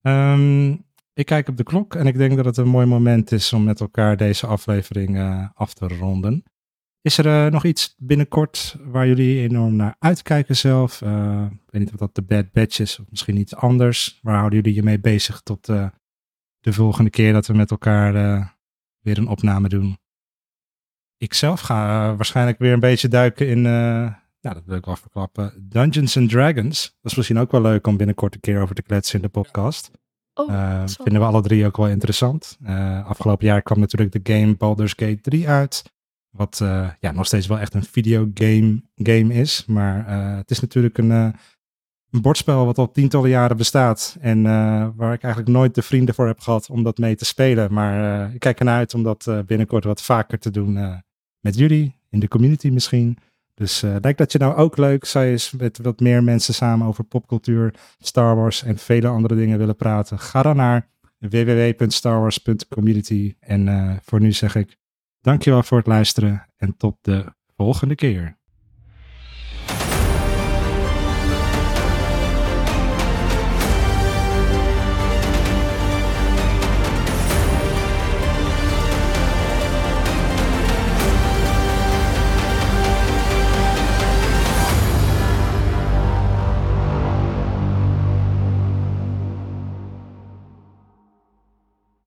[SPEAKER 1] Ehm, ik kijk op de klok en ik denk dat het een mooi moment is om met elkaar deze aflevering eh, af te ronden. Is er eh, nog iets binnenkort waar jullie enorm naar uitkijken zelf? Eh, ik weet niet of dat de Bad Batch is of misschien iets anders. Waar houden jullie je mee bezig tot de volgende keer dat we met elkaar weer een opname doen? Ik zelf ga waarschijnlijk weer een beetje duiken in, nou dat wil ik wel verklappen, Dungeons and Dragons. Dat is misschien ook wel leuk om binnenkort een keer over te kletsen in de podcast.
[SPEAKER 3] Oh,
[SPEAKER 1] Eh, vinden we alle drie ook wel interessant. Eh, afgelopen jaar kwam natuurlijk de game Baldur's Gate 3 uit. Wat eh, ja, nog steeds wel echt een videogame game is. Maar het is natuurlijk een, een bordspel wat al tientallen jaren bestaat. En waar ik eigenlijk nooit de vrienden voor heb gehad om dat mee te spelen. Maar ik kijk ernaar uit om dat binnenkort wat vaker te doen met jullie. In de community misschien. Dus eh lijkt dat je nou ook leuk zou eens met wat meer mensen samen over popcultuur, Star Wars en vele andere dingen willen praten. Ga dan naar www.starwars.community. En eh, voor nu zeg ik dankjewel voor het luisteren en tot de volgende keer.